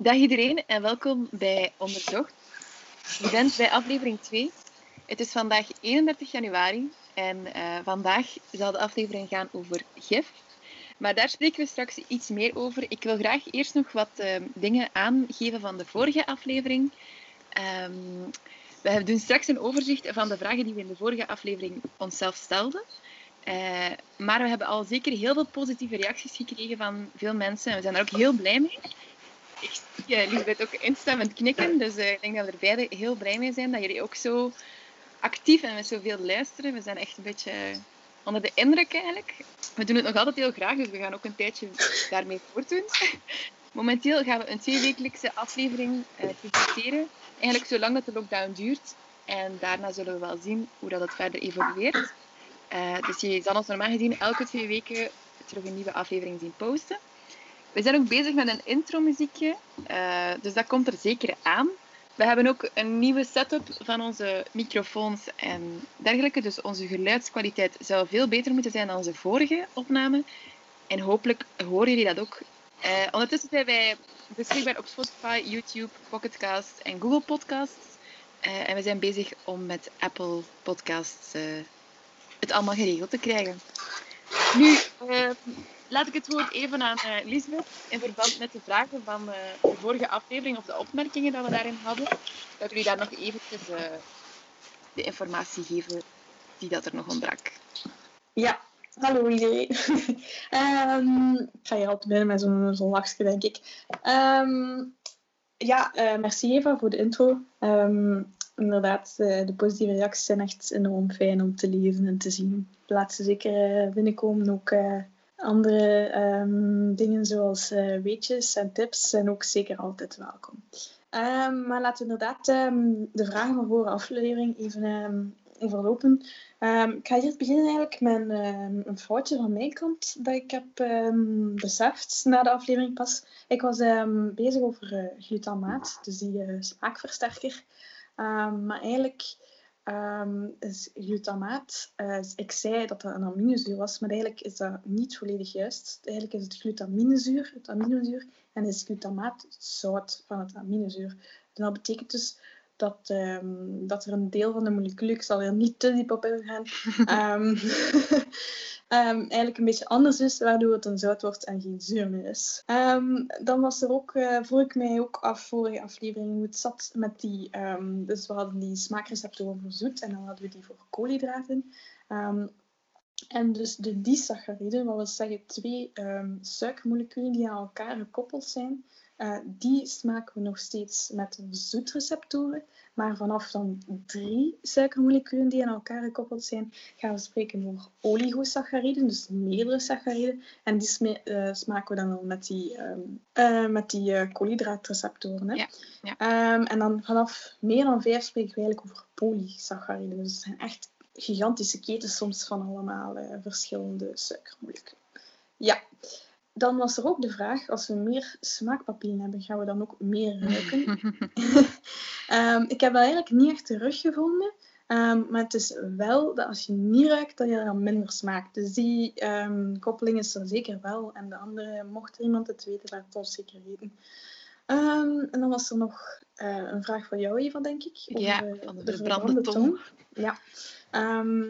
Dag iedereen en welkom bij Onderzocht. Je bent bij aflevering 2. Het is vandaag 31 januari en uh, vandaag zal de aflevering gaan over gif. Maar daar spreken we straks iets meer over. Ik wil graag eerst nog wat uh, dingen aangeven van de vorige aflevering. Um, we doen straks een overzicht van de vragen die we in de vorige aflevering onszelf stelden. Uh, maar we hebben al zeker heel veel positieve reacties gekregen van veel mensen. En we zijn daar ook heel blij mee. Ik uh, Lisbeth ook instemmend knikken. Dus uh, ik denk dat we er beide heel blij mee zijn dat jullie ook zo actief en met zoveel luisteren. We zijn echt een beetje onder de indruk eigenlijk. We doen het nog altijd heel graag, dus we gaan ook een tijdje daarmee voortdoen. Momenteel gaan we een tweewekelijkse aflevering uh, presenteren. Eigenlijk zolang dat de lockdown duurt. En daarna zullen we wel zien hoe dat het verder evolueert. Dus je zal ons normaal gezien elke twee weken terug een nieuwe aflevering zien posten. We zijn ook bezig met een intro-muziekje, uh, dus dat komt er zeker aan. We hebben ook een nieuwe setup van onze microfoons en dergelijke. Dus onze geluidskwaliteit zou veel beter moeten zijn dan onze vorige opname. En hopelijk horen jullie dat ook. Uh, ondertussen zijn wij beschikbaar op Spotify, YouTube, Pocketcast en Google Podcasts. Uh, en we zijn bezig om met Apple Podcasts het allemaal geregeld te krijgen. Nu, laat ik het woord even aan uh, Lisbeth in verband met de vragen van uh, de vorige aflevering of de opmerkingen dat we daarin hadden. Dat jullie daar nog eventjes uh, de informatie geven die dat er nog ontbrak. Ja, hallo iedereen. um, ik ga je altijd binnen met zo'n zo denk ik. Um, ja, merci Eva voor de intro. Um, inderdaad, de positieve reacties zijn echt enorm fijn om te lezen en te zien. Laat ze zeker binnenkomen, ook andere um, dingen zoals uh, weetjes en tips zijn ook zeker altijd welkom. Um, maar laten we inderdaad um, de vragen van vorige aflevering even overlopen. ik ga eerst beginnen eigenlijk met een foutje van mijn kant dat ik heb beseft na de aflevering pas. Ik was bezig over uh, glutamaat, dus die uh, smaakversterker. maar eigenlijk um, is glutamaat. Uh, ik zei dat dat een aminozuur was, maar eigenlijk is dat niet volledig juist. Eigenlijk is het glutaminezuur, het aminozuur, en is glutamaat zout van het aminozuur. En dat betekent dus dat, um, dat er een deel van de moleculen, ik zal er niet te diep op ingaan, um, um, eigenlijk een beetje anders is, waardoor het een zout wordt en geen zuur meer is. Um, dan was er ook, uh, vroeg ik mij ook af, vorige aflevering, hoe het zat met die, um, dus we hadden die smaakreceptoren voor zoet en dan hadden we die voor koolhydraten. en dus de disacchariden, wat wil zeggen twee suikermoleculen die aan elkaar gekoppeld zijn, uh, die smaken we nog steeds met zoetreceptoren. Maar vanaf dan drie suikermoleculen die aan elkaar gekoppeld zijn, gaan we spreken over oligosacchariden, dus meerdere sacchariden. En die uh, smaken we dan al met die, um, uh, met die koolhydraatreceptoren. Hè? Ja, ja. Um, en dan vanaf meer dan vijf spreken we eigenlijk over polysacchariden. Dus het zijn echt gigantische ketens soms van allemaal verschillende suikermoleculen. Ja, dan was er ook de vraag, als we meer smaakpapillen hebben, gaan we dan ook meer ruiken? um, ik heb dat eigenlijk niet echt teruggevonden. Um, maar het is wel dat als je niet ruikt, dat je dan minder smaakt. Dus die um, koppeling is er zeker wel. En de andere, mocht er iemand het weten, laat het ons zeker weten. Um, en dan was er nog uh, een vraag van jou, Eva, denk ik. Over ja, van de, de verbrande tong. tong. Ja.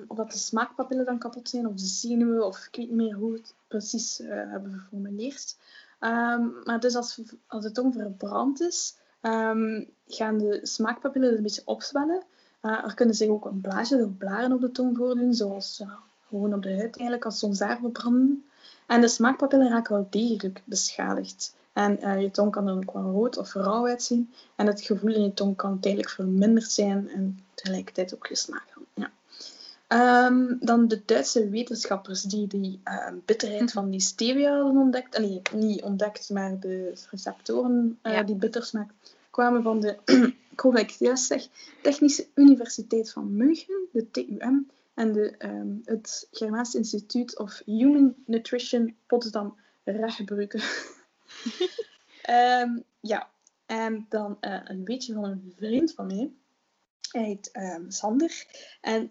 Of dat de smaakpapillen dan kapot zijn, of de zenuwen, of ik weet niet meer hoe het precies uh, hebben geformuleerd. Um, maar dus als, als de tong verbrand is, um, gaan de smaakpapillen een beetje opzwellen. Uh, er kunnen zich ook een blaasje of blaren op de tong voordoen, zoals uh, gewoon op de huid eigenlijk, als soms daar verbranden. En de smaakpapillen raken wel degelijk beschadigd. En je tong kan dan ook wel rood of rauw uitzien. En het gevoel in je tong kan tijdelijk verminderd zijn en tegelijkertijd ook gesmaakt. Ja. Um, dan de Duitse wetenschappers die die uh, bitterheid van die stevia hadden ontdekt. Nee, niet ontdekt, maar de receptoren uh, ja. die bitter smaakt, kwamen van de, ik hoop dat ik het juist zeg, Technische Universiteit van München, de TUM, en de, um, het Germaans Instituut of Human Nutrition Potsdam um, ja, en dan uh, een beetje van een vriend van mij. Hij heet um, Sander. En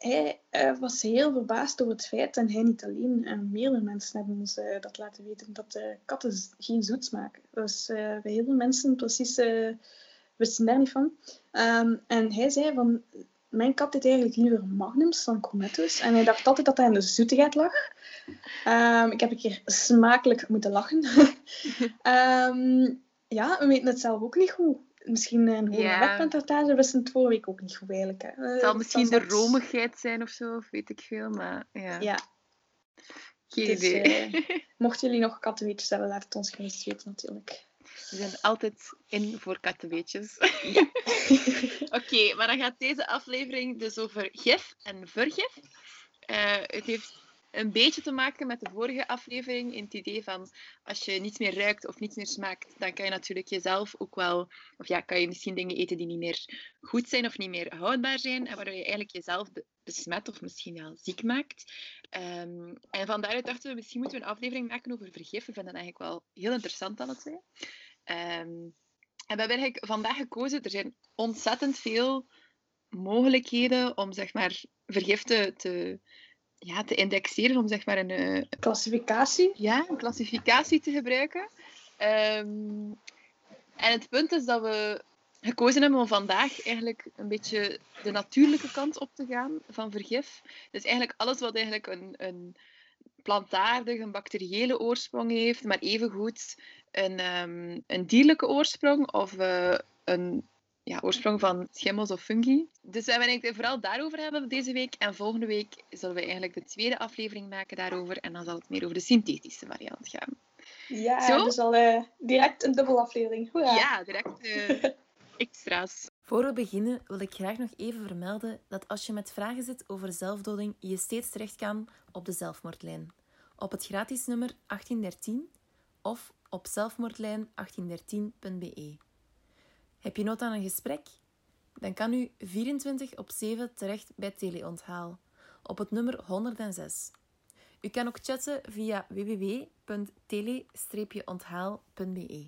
hij uh, was heel verbaasd over het feit, en hij niet alleen, uh, meerdere mensen hebben ons uh, dat laten weten, dat katten geen zoet smaken. Dus bij heel veel mensen precies wisten daar niet van. Um, en hij zei van, mijn kat eet eigenlijk liever magnums dan cornetto's. En hij dacht altijd dat hij aan de zoetigheid lag. Um, ik heb een keer smakelijk moeten lachen. um, ja, we weten het zelf ook niet goed misschien een hoge ja. vetpercentage wisten het vorige week ook niet goed eigenlijk. Hè. Het zal misschien de romigheid zijn of zo, of weet ik veel, maar ja. ja. Geen dus, idee. Uh, mochten jullie nog kattenweetjes hebben, laat het ons gerust weten natuurlijk. We zijn altijd in voor kattenweetjes. Ja. Oké, maar dan gaat deze aflevering dus over gif en vergif. Uh, het heeft een beetje te maken met de vorige aflevering. In het idee van als je niets meer ruikt of niets meer smaakt, dan kan je natuurlijk jezelf ook wel, of ja, kan je misschien dingen eten die niet meer goed zijn of niet meer houdbaar zijn. En waardoor je eigenlijk jezelf besmet of misschien wel ziek maakt. Um, en van daaruit dachten we, misschien moeten we een aflevering maken over vergif. We vinden dat eigenlijk wel heel interessant, alle twee. Um, en we hebben eigenlijk vandaag gekozen, er zijn ontzettend veel mogelijkheden om zeg maar vergif te, te ja, te indexeren, om zeg maar een... Uh, klassificatie? Ja, een klassificatie te gebruiken. Um, en het punt is dat we gekozen hebben om vandaag eigenlijk een beetje de natuurlijke kant op te gaan van vergif. Dus eigenlijk alles wat eigenlijk een, een plantaardige, een bacteriële oorsprong heeft, maar evengoed een, um, een dierlijke oorsprong of uh, een ja, oorsprong van schimmels of fungi. Dus we hebben het vooral daarover hebben deze week. En volgende week zullen we eigenlijk de tweede aflevering maken daarover. En dan zal het meer over de synthetische variant gaan. Ja, Zo? dus al uh, direct een dubbele aflevering. Hoera. Ja, direct uh, extra's. Voor we beginnen wil ik graag nog even vermelden dat als je met vragen zit over zelfdoding, je steeds terecht kan op de zelfmoordlijn. Op het gratis nummer 1813 of op zelfmoordlijn1813.be. Heb je nood aan een gesprek? Dan kan u 24 op 7 terecht bij Teleonthaal op het nummer 106. U kan ook chatten via www.tele-onthaal.be.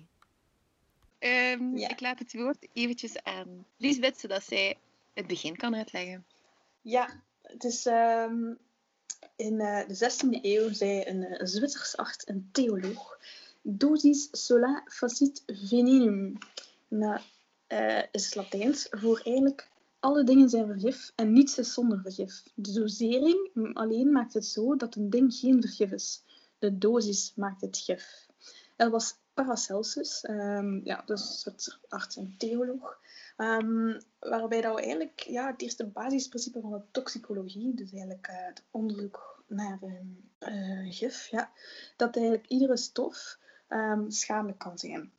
Um, Ik laat het woord eventjes aan Lisbeth, zodat zij het begin kan uitleggen. Ja, het is um, in uh, de 16e eeuw zei een, uh, Zwitsers arts, een theoloog, dosis sola facit venenum. Nou, uh, is Latijns voor eigenlijk alle dingen zijn vergif en niets is zonder vergif. De dosering alleen maakt het zo dat een ding geen vergif is. De dosis maakt het gif. Er was Paracelsus, um, ja, dus het arts en theoloog, um, waarbij dat eigenlijk ja, het eerste basisprincipe van de toxicologie, dus eigenlijk uh, het onderzoek naar uh, gif, ja, dat eigenlijk iedere stof schadelijk kan zijn.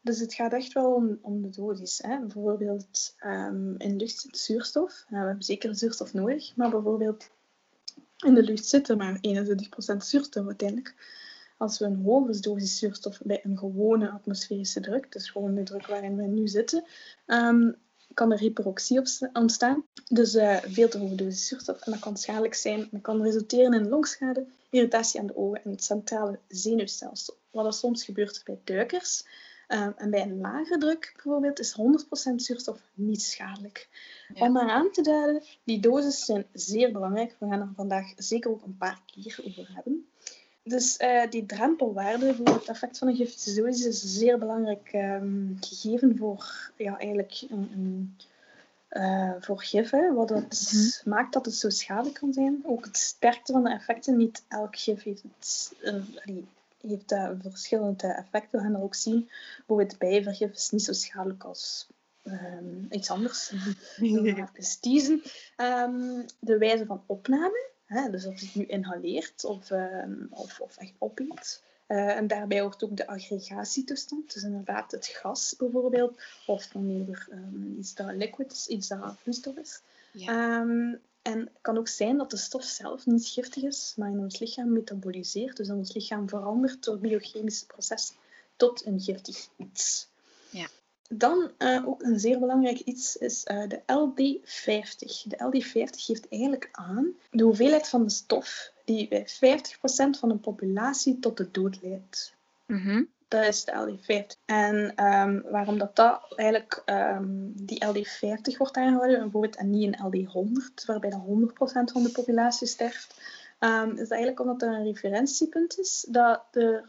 Dus het gaat echt wel om, de dosis. Hè. Bijvoorbeeld um, in lucht zit zuurstof. we hebben zeker zuurstof nodig, maar bijvoorbeeld in de lucht zit er maar 21% zuurstof uiteindelijk. Als we een hoge dosis zuurstof bij een gewone atmosferische druk, dus gewoon de druk waarin we nu zitten, um, kan er hyperoxie ontstaan. Dus uh, veel te hoge dosis zuurstof. En dat kan schadelijk zijn. Dat kan resulteren in longschade, irritatie aan de ogen en het centrale zenuwstelsel. Wat er soms gebeurt bij duikers. Ehm, en bij een lage druk bijvoorbeeld is 100% zuurstof niet schadelijk. Om maar aan te duiden, die doses zijn zeer belangrijk. We gaan er vandaag zeker ook een paar keer over hebben. Dus uh, die drempelwaarde voor het effect van een giftige dosis is een zeer belangrijk um, gegeven voor ja, eigenlijk een, een uh, voor gif, hè, wat het mhm. maakt dat het zo schadelijk kan zijn. Ook het sterkte van de effecten. Niet elk gif heeft het, uh, heeft uh, verschillende effecten. We gaan dat ook zien. Bijvoorbeeld bijvergif is niet zo schadelijk als um, iets anders. Teasen. Um, de wijze van opname, hè, dus of je het nu inhaleert of, um, of, of echt opeet. Uh, en daarbij hoort ook de aggregatietoestand, dus inderdaad het gas bijvoorbeeld, of wanneer er iets dat liquid is, iets dat vloeistof is. Ja. En het kan ook zijn dat de stof zelf niet giftig is, maar in ons lichaam metaboliseert. Dus in ons lichaam verandert door biochemische processen tot een giftig iets. Ja. Dan uh, ook een zeer belangrijk iets is uh, de LD50. De LD50 geeft eigenlijk aan de hoeveelheid van de stof die bij 50% van de populatie tot de dood leidt. Mm Dat is de LD50. En ehm, waarom dat, dat eigenlijk ehm, die LD50 wordt aangehouden, bijvoorbeeld, en niet een LD100, waarbij dan 100% van de populatie sterft, um, is eigenlijk omdat er een referentiepunt is dat er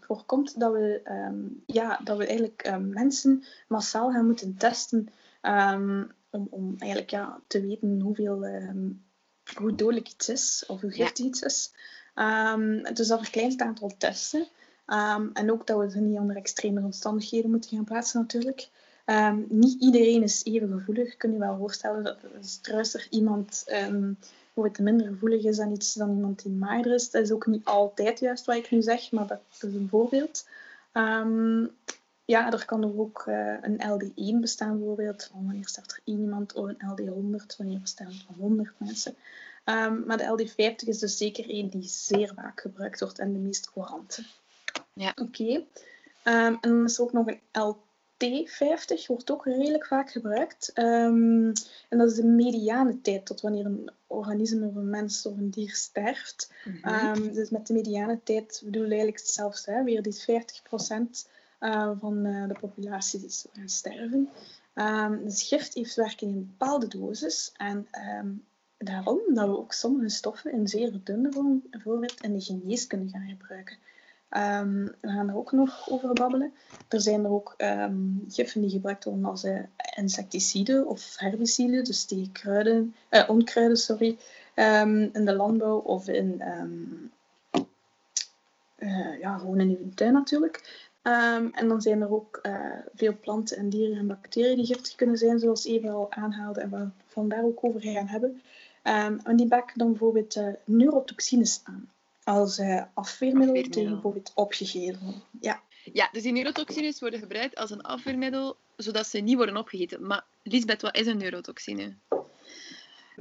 voorkomt dat we, ja, dat we eigenlijk mensen massaal gaan moeten testen om, om eigenlijk ja, te weten hoeveel, hoe dodelijk iets is of hoe giftig iets is. dus dat verkleint het aantal testen. Um, en ook dat we ze niet onder extreme omstandigheden moeten gaan plaatsen natuurlijk. Um, niet iedereen is even gevoelig. Kun je wel voorstellen dat als er iemand um, minder gevoelig is dan iets dan iemand die mager is. Dat is ook niet altijd juist wat ik nu zeg, maar dat, is een voorbeeld. ja, er kan ook uh, een LD1 bestaan bijvoorbeeld. Wanneer staat er één iemand of een LD100, wanneer bestaan er 100 mensen. maar de LD50 is dus zeker één die zeer vaak gebruikt wordt en de meest courante. Ja. Oké. Ehm, en dan is er ook nog een LT50, wordt ook redelijk vaak gebruikt. Um, en dat is de mediane tijd tot wanneer een organisme of een mens of een dier sterft. Mm dus met de mediane tijd bedoel je eigenlijk hetzelfde. Hè? Weer die 50% uh, van uh, de populatie is gaan sterven. Dus gift heeft werking in een bepaalde dosis. En daarom dat we ook sommige stoffen in zeer dunne vorm bijvoorbeeld in de geneeskunde gaan gebruiken. Um, we gaan er ook nog over babbelen. Er zijn er ook um, giffen die gebruikt worden als uh, insecticiden of herbiciden, dus tegen kruiden, uh, onkruiden sorry, um, in de landbouw of in, uh, ja, gewoon in uw tuin natuurlijk. en dan zijn er ook veel planten en dieren en bacteriën die giftig kunnen zijn, zoals Eva al aanhaalde en we vandaar ook over gaan hebben. en die bakken dan bijvoorbeeld neurotoxines aan als uh, afweermiddel, tegen bijvoorbeeld opgegeten. Ja. ja, dus die neurotoxines worden gebruikt als een afweermiddel, zodat ze niet worden opgegeten. Maar Lisbeth, wat is een neurotoxine?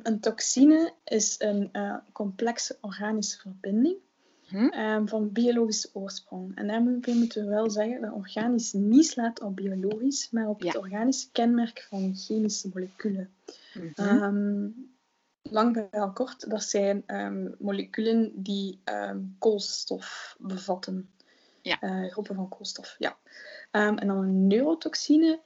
Een toxine is een uh, complexe organische verbinding hm? um, van biologische oorsprong. En daarmee moeten we wel zeggen dat organisch niet slaat op biologisch, maar op het organische kenmerk van chemische moleculen. Mm -hmm lang verhaal kort, dat zijn um, moleculen die um, koolstof bevatten. Ja. Uh, groepen van koolstof, ja. Um, en dan een neurotoxine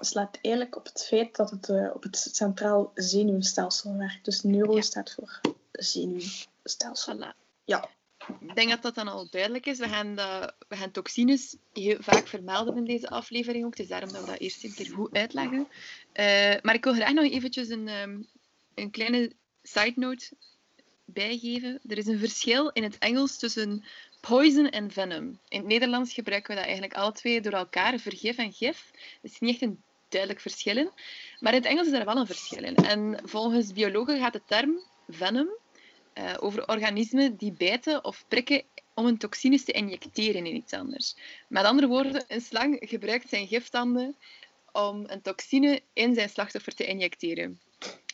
slaat eigenlijk op het feit dat het uh, op het centraal zenuwstelsel werkt. Dus neuro ja. staat voor zenuwstelsel. Voilà. Ja. Ik denk dat dat dan al duidelijk is. We gaan, de, we gaan toxines heel vaak vermelden in deze aflevering ook. Het is daarom dat we dat eerst een keer goed uitleggen. Uh, maar ik wil graag nog eventjes een, um, een kleine side note bijgeven. Er is een verschil in het Engels tussen poison en venom. In het Nederlands gebruiken we dat eigenlijk alle twee door elkaar, vergif en gif. Er is niet echt een duidelijk verschil in. Maar in het Engels is er wel een verschil. En volgens biologen gaat de term venom uh, over organismen die bijten of prikken om een toxines te injecteren in iets anders. Met andere woorden, een slang gebruikt zijn giftanden om een toxine in zijn slachtoffer te injecteren.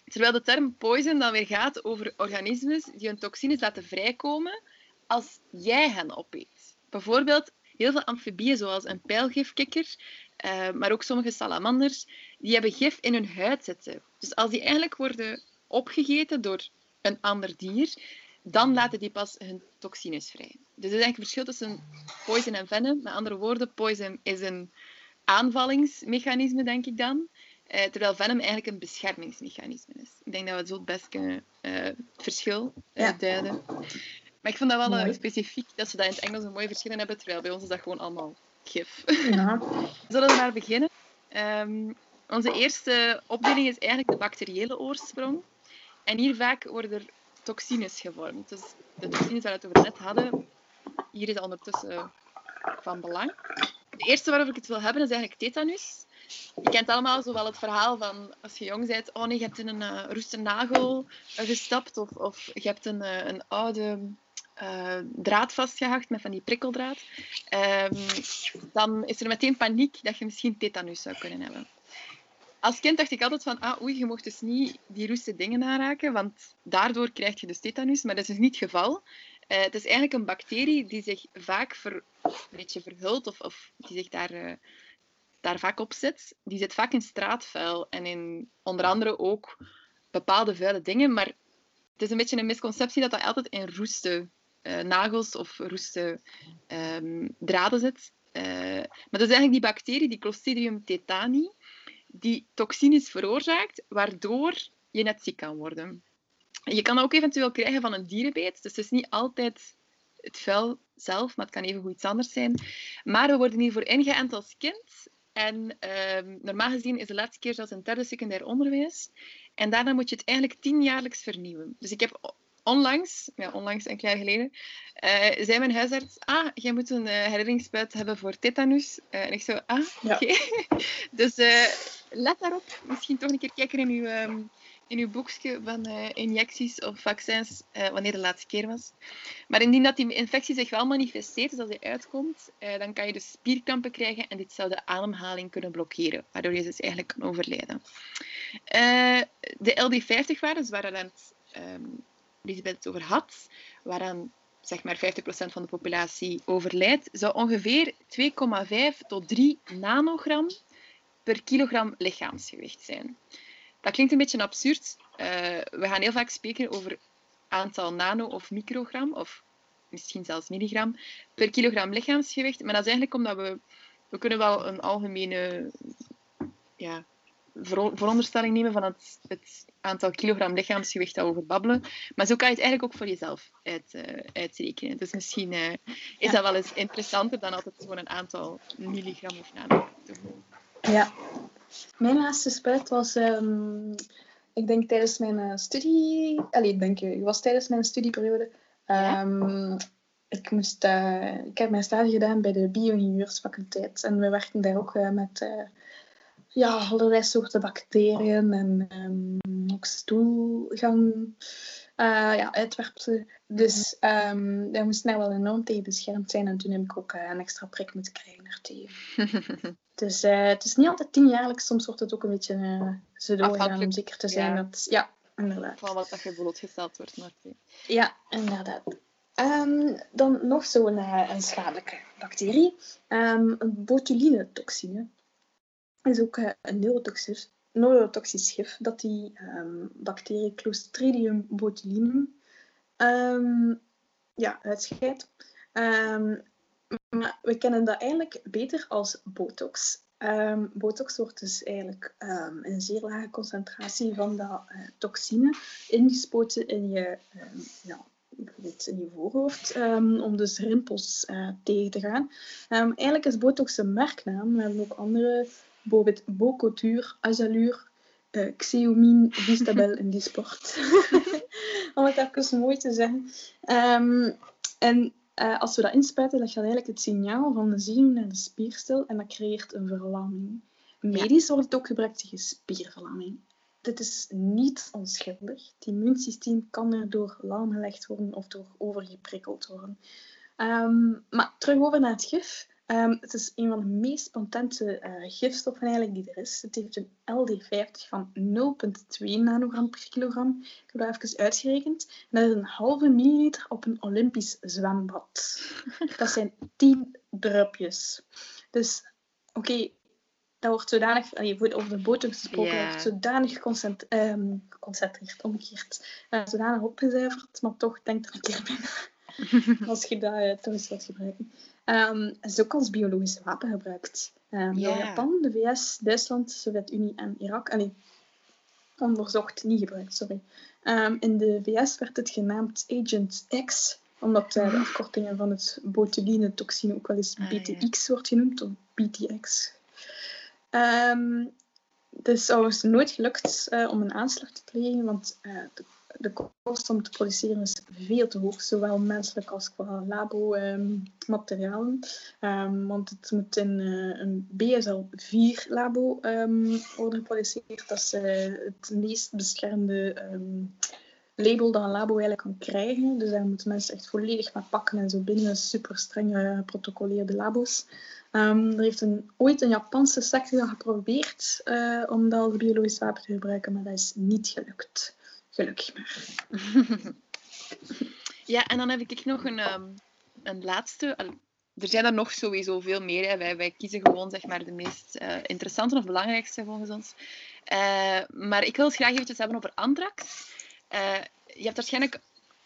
Terwijl de term poison dan weer gaat over organismen die hun toxines laten vrijkomen als jij hen opeet. Bijvoorbeeld heel veel amfibieën, zoals een pijlgifkikker, uh, maar ook sommige salamanders, die hebben gif in hun huid zitten. Dus als die eigenlijk worden opgegeten door een ander dier, dan laten die pas hun toxines vrij. Dus er is eigenlijk een verschil tussen poison en venom. Met andere woorden, poison is een aanvallingsmechanisme, denk ik dan. Uh, terwijl Venom eigenlijk een beschermingsmechanisme is. Ik denk dat we zo het best kunnen uh, het verschil uh, duiden. Maar ik vond dat wel specifiek dat ze dat in het Engels een mooie verschillen hebben, terwijl bij ons is dat gewoon allemaal gif. Ja. Zullen we maar beginnen? Um, onze eerste opdeling is eigenlijk de bacteriële oorsprong. En hier vaak worden er toxines gevormd. Dus de toxines waar we het over net hadden, hier is ondertussen van belang. De eerste waarover ik het wil hebben is eigenlijk tetanus. Je kent allemaal zowel het verhaal van als je jong bent, oh nee, je hebt in een uh, roeste nagel gestapt of, of je hebt een, uh, een oude draad vastgehacht met van die prikkeldraad. Um, dan is er meteen paniek dat je misschien tetanus zou kunnen hebben. Als kind dacht ik altijd van, ah oei, je mocht dus niet die roeste dingen aanraken, want daardoor krijg je dus tetanus, maar dat is dus niet het geval. het is eigenlijk een bacterie die zich vaak ver, een beetje verhult of, of die zich daar daar vaak op zit, die zit vaak in straatvuil en in onder andere ook bepaalde vuile dingen. Maar het is een beetje een misconceptie dat dat altijd in roesten eh, nagels of roeste ehm, draden zit. Eh, maar dat is eigenlijk die bacterie, die Clostridium tetani, die toxines veroorzaakt, waardoor je net ziek kan worden. Je kan ook eventueel krijgen van een dierenbeet, dus het is niet altijd het vuil zelf, maar het kan even goed iets anders zijn. Maar we worden hiervoor ingeënt als kind. En ehm, normaal gezien is de laatste keer zelfs een derde secundair onderwijs. En daarna moet je het eigenlijk tienjaarlijks vernieuwen. Dus ik heb onlangs, ja, onlangs een jaar geleden, uh, zei mijn huisarts, ah, jij moet een uh, herinneringsspuit hebben voor tetanus. Uh, en ik zo, ah, oké. dus let daarop. Misschien toch een keer kijken in uw, um, in uw boekje van injecties of vaccins, wanneer de laatste keer was. Maar indien dat die infectie zich wel manifesteert, dus als die uitkomt, dan kan je dus spierkrampen krijgen en dit zou de ademhaling kunnen blokkeren, waardoor je dus eigenlijk kan overlijden. de LD50-waarden waren dan um, Elisabeth het over had, waaraan zeg maar 50% van de populatie overlijdt, zou ongeveer 2,5 tot 3 nanogram per kilogram lichaamsgewicht zijn. Dat klinkt een beetje absurd. Uh, we gaan heel vaak spreken over aantal nano- of microgram, of misschien zelfs milligram, per kilogram lichaamsgewicht. Maar dat is eigenlijk omdat we... We kunnen wel een algemene ja, veronderstelling nemen van het, het, aantal kilogram lichaamsgewicht dat we over babbelen. Maar zo kan je het eigenlijk ook voor jezelf uit, uh, uitrekenen. Dus misschien uh, is dat wel eens interessanter dan altijd gewoon een aantal milligram of nano. Ja. Mijn laatste spuit was, um, ik denk tijdens mijn uh, studie... Allee, ik denk, het was tijdens mijn studieperiode. Um, ik, moest, ik heb mijn stage gedaan bij de bio-ingenieursfaculteit. En we werkten daar ook met ja, allerlei soorten bacteriën en um, ook stoelgang uh, ja, uitwerpselen. Dus um, daar moest nou wel enorm tegen beschermd zijn. En toen heb ik ook uh, een extra prik moeten krijgen daartegen. dus uh, het is niet altijd tienjaarlijks. Soms wordt het ook een beetje uh, zo doorgaan om zeker te zijn ja. dat... Ja, inderdaad. Van wat dat je blootgesteld wordt. Maar... Ja, inderdaad. Um, dan nog zo'n een schadelijke bacterie. Um, botulinetoxine is ook uh, een neurotoxisch, neurotoxisch gif dat die um, bacterie Clostridium botulinum um, ja, uitscheidt. Um, maar we kennen dat eigenlijk beter als botox. botox wordt dus eigenlijk een zeer lage concentratie van dat uh, toxine ingespoten in je, ja, bijvoorbeeld in je voorhoofd, om dus rimpels uh, tegen te gaan. eigenlijk is botox een merknaam. We hebben ook andere bijvoorbeeld Bocotur, Azalur, uh, Xeomin, Vistabel in die sport. Om het even mooi te zeggen. Um, en uh, als we dat inspuiten, dat gaat eigenlijk het signaal van de zenuw naar de spierstel en dat creëert een verlamming. Medisch wordt het ook gebruikt tegen spierverlamming. Dit is niet onschuldig. Het immuunsysteem kan erdoor lam gelegd worden of door overgeprikkeld worden. Um, maar terug over naar het gif. Um, het is een van de meest potente uh, gifstoffen eigenlijk die er is. Het heeft een LD50 van 0,2 nanogram per kilogram. Ik heb dat even uitgerekend. En dat is een halve milliliter op een Olympisch zwembad. Dat zijn 10 drupjes. Dus oké, okay, dat wordt zodanig, je wordt over de botox gesproken, yeah. wordt zodanig geconcentreerd, um, geconcentreerd omgekeerd, uh, zodanig opgezuiverd, maar toch denk er een keer binnen. als je dat uh, toch eens wilt gebruiken. Um, is ook als biologisch wapen gebruikt. Um, yeah. Japan, de VS, Duitsland, Sovjet-Unie en Irak. Allee, onderzocht, niet gebruikt, sorry. Um, in de VS werd het genaamd Agent X, omdat uh, de afkortingen van het botuline-toxine ook wel eens BTX wordt genoemd, of BTX. Um, het is trouwens nooit gelukt uh, om een aanslag te plegen, want uh, de de kost om te produceren is veel te hoog, zowel menselijk als qua labo-materialen. Um, want het moet in uh, een BSL-4 um, worden geproduceerd. Dat is uh, het meest beschermde um, label dat een labo eigenlijk kan krijgen. Dus daar moeten mensen echt volledig mee pakken en zo binnen super streng geprotocoleerde labo's. er heeft een, ooit een Japanse sector geprobeerd om dat biologisch wapen te gebruiken, maar dat is niet gelukt. Gelukkig ja, en dan heb ik nog een, um, een laatste. Er zijn er nog sowieso veel meer. Hè. Wij, wij kiezen gewoon zeg maar, de meest uh, interessante of belangrijkste volgens ons. Uh, maar ik wil het graag eventjes hebben over anthrax. Uh, je hebt waarschijnlijk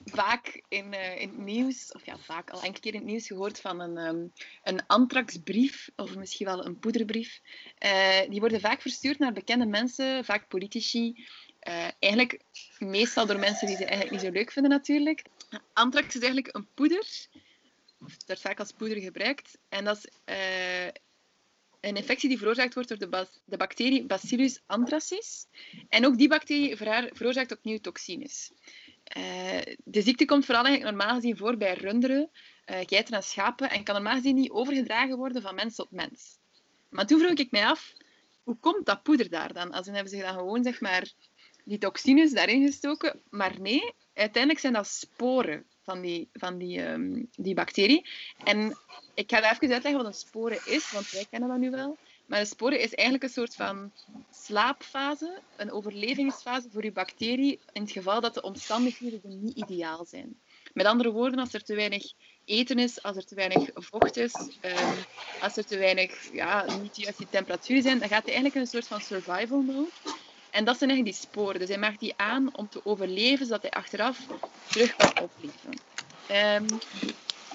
vaak in, in het nieuws, of ja, vaak al enkele keer in het nieuws gehoord van een, um, een antraxbrief, of misschien wel een poederbrief. Die worden vaak verstuurd naar bekende mensen, vaak politici. Uh, eigenlijk meestal door mensen die ze eigenlijk niet zo leuk vinden natuurlijk. Antrax is eigenlijk een poeder, of het wordt vaak als poeder gebruikt. En dat is een infectie die veroorzaakt wordt door de, de bacterie Bacillus anthracis. En ook die bacterie veroorzaakt opnieuw toxines. Uh, de ziekte komt vooral eigenlijk normaal gezien voor bij runderen, geiten en schapen en kan normaal gezien niet overgedragen worden van mens tot mens. Maar toen vroeg ik mij af, hoe komt dat poeder daar dan? Als dan hebben ze dan gewoon zeg maar, die toxines daarin gestoken. Maar nee, uiteindelijk zijn dat sporen van die, van die, um, die bacterie. En ik ga even uitleggen wat een spore is, want wij kennen dat nu wel. Maar een spore is eigenlijk een soort van slaapfase, een overlevingsfase voor je bacterie in het geval dat de omstandigheden niet ideaal zijn. Met andere woorden, als er te weinig eten is, als er te weinig vocht is, um, als er te weinig, ja, niet juist die temperaturen zijn, dan gaat hij eigenlijk in een soort van survival mode. En dat zijn eigenlijk die sporen. Dus hij maakt die aan om te overleven, zodat hij achteraf terug kan opleven. Um,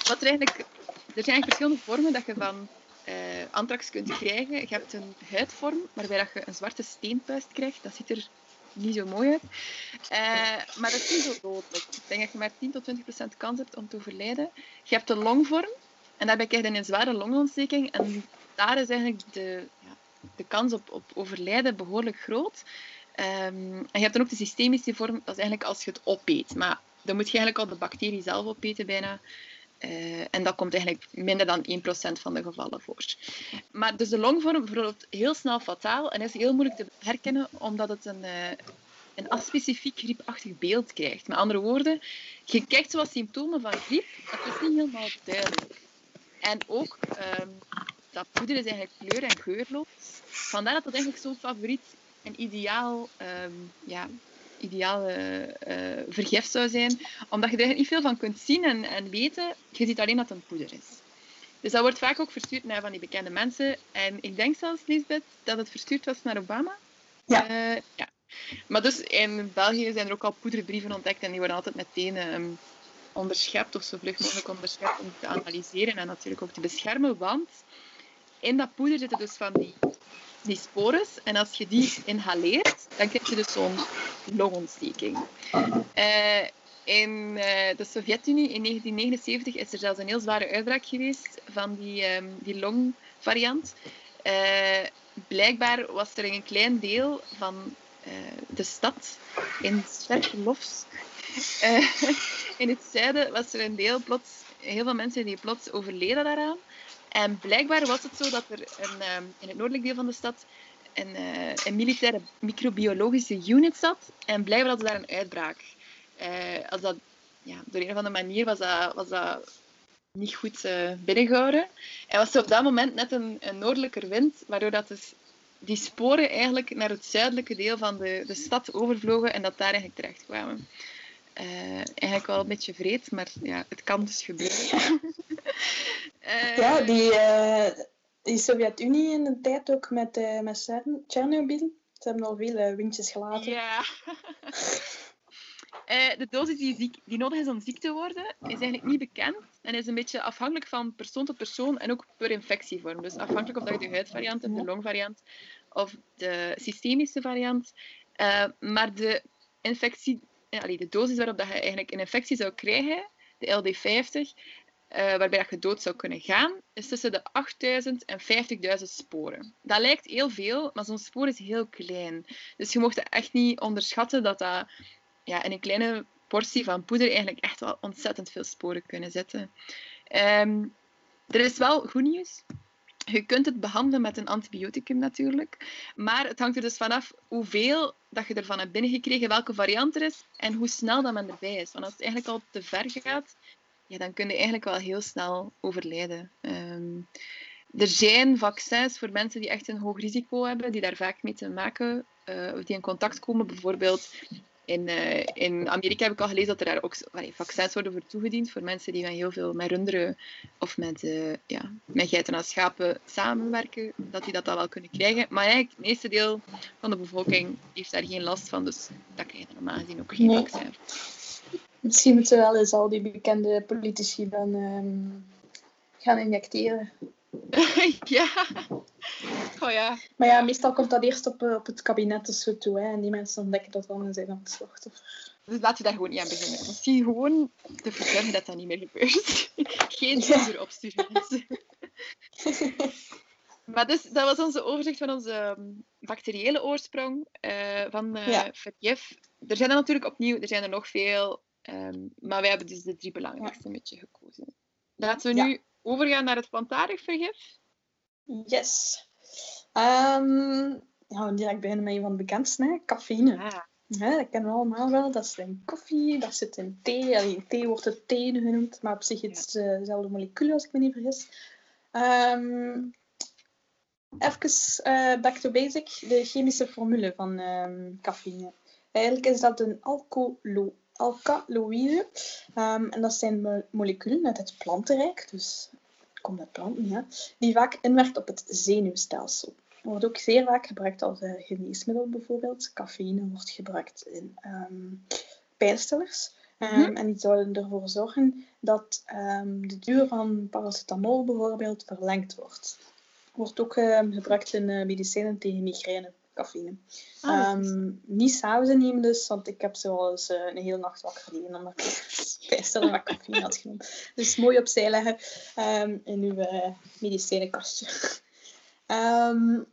wat er, eigenlijk, er zijn eigenlijk verschillende vormen dat je van uh, anthrax kunt krijgen. Je hebt een huidvorm waarbij dat je een zwarte steenpuist krijgt. Dat ziet er niet zo mooi uit. Uh, maar dat is niet zo dodelijk. Ik denk dat je maar 10 tot 20 procent kans hebt om te overlijden. Je hebt de longvorm. En daarbij krijg je een zware longontsteking. En daar is eigenlijk de, de kans op, op overlijden behoorlijk groot. Um, en je hebt dan ook de systemische vorm. Dat is eigenlijk als je het opeet. Maar dan moet je eigenlijk al de bacterie zelf opeten bijna. Uh, en dat komt eigenlijk minder dan 1% van de gevallen voor. Maar dus de longvorm verloopt heel snel fataal en is heel moeilijk te herkennen omdat het een, uh, een aspecifiek griepachtig beeld krijgt. Met andere woorden, je krijgt zoals symptomen van griep, dat is niet helemaal duidelijk. En ook, um, dat poeder is eigenlijk kleur- en geurloos. Vandaar dat het eigenlijk zo'n favoriet en ideaal um, ja, ideale uh, vergif zou zijn, omdat je er niet veel van kunt zien en, en weten. Je ziet alleen dat het een poeder is. Dus dat wordt vaak ook verstuurd naar van die bekende mensen. En ik denk zelfs, Lisbeth, dat het verstuurd was naar Obama. Ja. Uh, ja. Maar dus in België zijn er ook al poederbrieven ontdekt en die worden altijd meteen um, onderschept of zo vlug mogelijk onderschept om te analyseren en natuurlijk ook te beschermen. Want in dat poeder zitten dus van die die spores. En als je die inhaleert, dan krijg je dus zo'n longontsteking. Uh, in uh, de Sovjet-Unie in 1979 is er zelfs een heel zware uitbraak geweest van die, um, die longvariant. Uh, blijkbaar was er een klein deel van de stad in Sverdlovsk, in het zuiden, was er een deel plots, heel veel mensen die plots overleden daaraan. En blijkbaar was het zo dat er een, uh, in het noordelijk deel van de stad een, uh, een, militaire microbiologische unit zat. En blijkbaar hadden ze daar een uitbraak. Uh, als dat, ja, door een of andere manier was dat, was dat niet goed binnengehouden. En was er op dat moment net een, een noordelijker wind, waardoor dat dus die sporen eigenlijk naar het zuidelijke deel van de, de stad overvlogen en dat daar eigenlijk terecht kwamen. Uh, eigenlijk wel een beetje vreed, maar ja, het kan dus gebeuren. uh, ja, die, uh, die Sovjet-Unie in de tijd ook met, met Tsjernobyl. Ze hebben al veel windjes gelaten. Ja. de dosis die, ziek, die nodig is om ziek te worden, is eigenlijk niet bekend. En is een beetje afhankelijk van persoon tot persoon en ook per infectievorm. Dus afhankelijk of dat je de huidvariant hebt, de longvariant of de systemische variant. maar de infectie de dosis waarop dat je eigenlijk een infectie zou krijgen, de LD50, uh, waarbij dat je dood zou kunnen gaan, is tussen de 8000 en 50.000 sporen. Dat lijkt heel veel, maar zo'n spoor is heel klein. Dus je mocht echt niet onderschatten dat dat ja, in een kleine portie van poeder eigenlijk echt wel ontzettend veel sporen kunnen zitten. Um, er is wel goed nieuws. Je kunt het behandelen met een antibioticum natuurlijk, maar het hangt er dus vanaf hoeveel dat je ervan hebt binnengekregen, welke variant er is en hoe snel dat men erbij is. Want als het eigenlijk al te ver gaat, ja, dan kun je eigenlijk wel heel snel overlijden. Um, er zijn vaccins voor mensen die echt een hoog risico hebben, die daar vaak mee te maken, uh, of die in contact komen, bijvoorbeeld in, uh, in Amerika heb ik al gelezen dat er daar ook allee, vaccins worden voor toegediend voor mensen die met heel veel met runderen of met, uh, ja, met geiten en schapen samenwerken, dat die dat dan wel kunnen krijgen. Maar eigenlijk, het meeste deel van de bevolking heeft daar geen last van, dus dat krijg je normaal gezien ook geen nee. vaccin Misschien moeten we wel eens al die bekende politici dan ehm, gaan injecteren. ja. Oh ja. Maar ja, meestal komt dat eerst op, eh, op het kabinet of zo toe. Hè, en die mensen ontdekken dat dan en zijn dan het slachtoffer. Dus laten we daar gewoon niet aan beginnen. Misschien gewoon te voorkomen dat dat niet meer gebeurt. Geen stuur opsturen, mensen. Maar dus, dat was onze overzicht van onze ehm, bacteriële oorsprong uh, van uh, Ja. Er zijn er natuurlijk opnieuw, er zijn er nog veel. ehm, maar wij hebben dus de drie belangrijkste een beetje gekozen. Laten we Ja. nu overgaan naar het plantaardig vergif. Yes. Ehm ja, direct beginnen met een van de bekendste, hè? cafeïne. Ah, Ja, dat kennen we allemaal wel. Dat zit in koffie, dat zit in thee. Allee, in thee wordt het thee genoemd, maar op zich is het eh, dezelfde molecuul, als ik me niet vergis. Ehm even eh, back to basic, de chemische formule van ehm, cafeïne. Eigenlijk is dat een alcoholo alkaloïde. Ehm, en dat zijn mo- moleculen uit het plantenrijk, dus komt uit planten, ja, die vaak inwerkt op het zenuwstelsel. Wordt ook zeer vaak gebruikt als eh, geneesmiddel bijvoorbeeld. Cafeïne wordt gebruikt in ehm pijnstillers. Ehm, Mhm. En die zouden ervoor zorgen dat de duur van paracetamol bijvoorbeeld verlengd wordt. Wordt ook gebruikt in eh, medicijnen tegen migraine, cafeïne. ah, Ehm, niet s'avonds innemen dus, want ik heb zo wel eens eh, een hele nacht wakker gelegen omdat ik pijnstiller met cafeïne had genomen. Dus mooi opzij leggen ehm, in uw eh, medicijnenkastje. Ehm,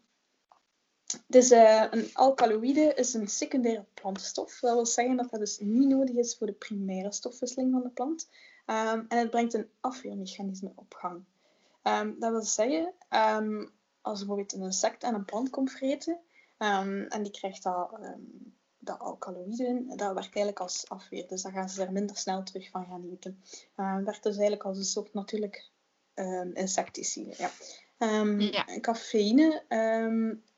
dus eh, een alkaloïde is een secundaire plantstof. Dat wil zeggen dat dat dus niet nodig is voor de primaire stofwisseling van de plant. En het brengt een afweermechanisme op gang. Ehm, dat wil zeggen, ehm, als bijvoorbeeld een insect aan een plant komt vreten, ehm, en die krijgt dat, ehm, dat alkaloïde in, dat werkt eigenlijk als afweer. Dus dan gaan ze er minder snel terug van gaan eten. Het werkt dus eigenlijk als een soort natuurlijk ehm, insecticide. Ja. Ja. Cafeïne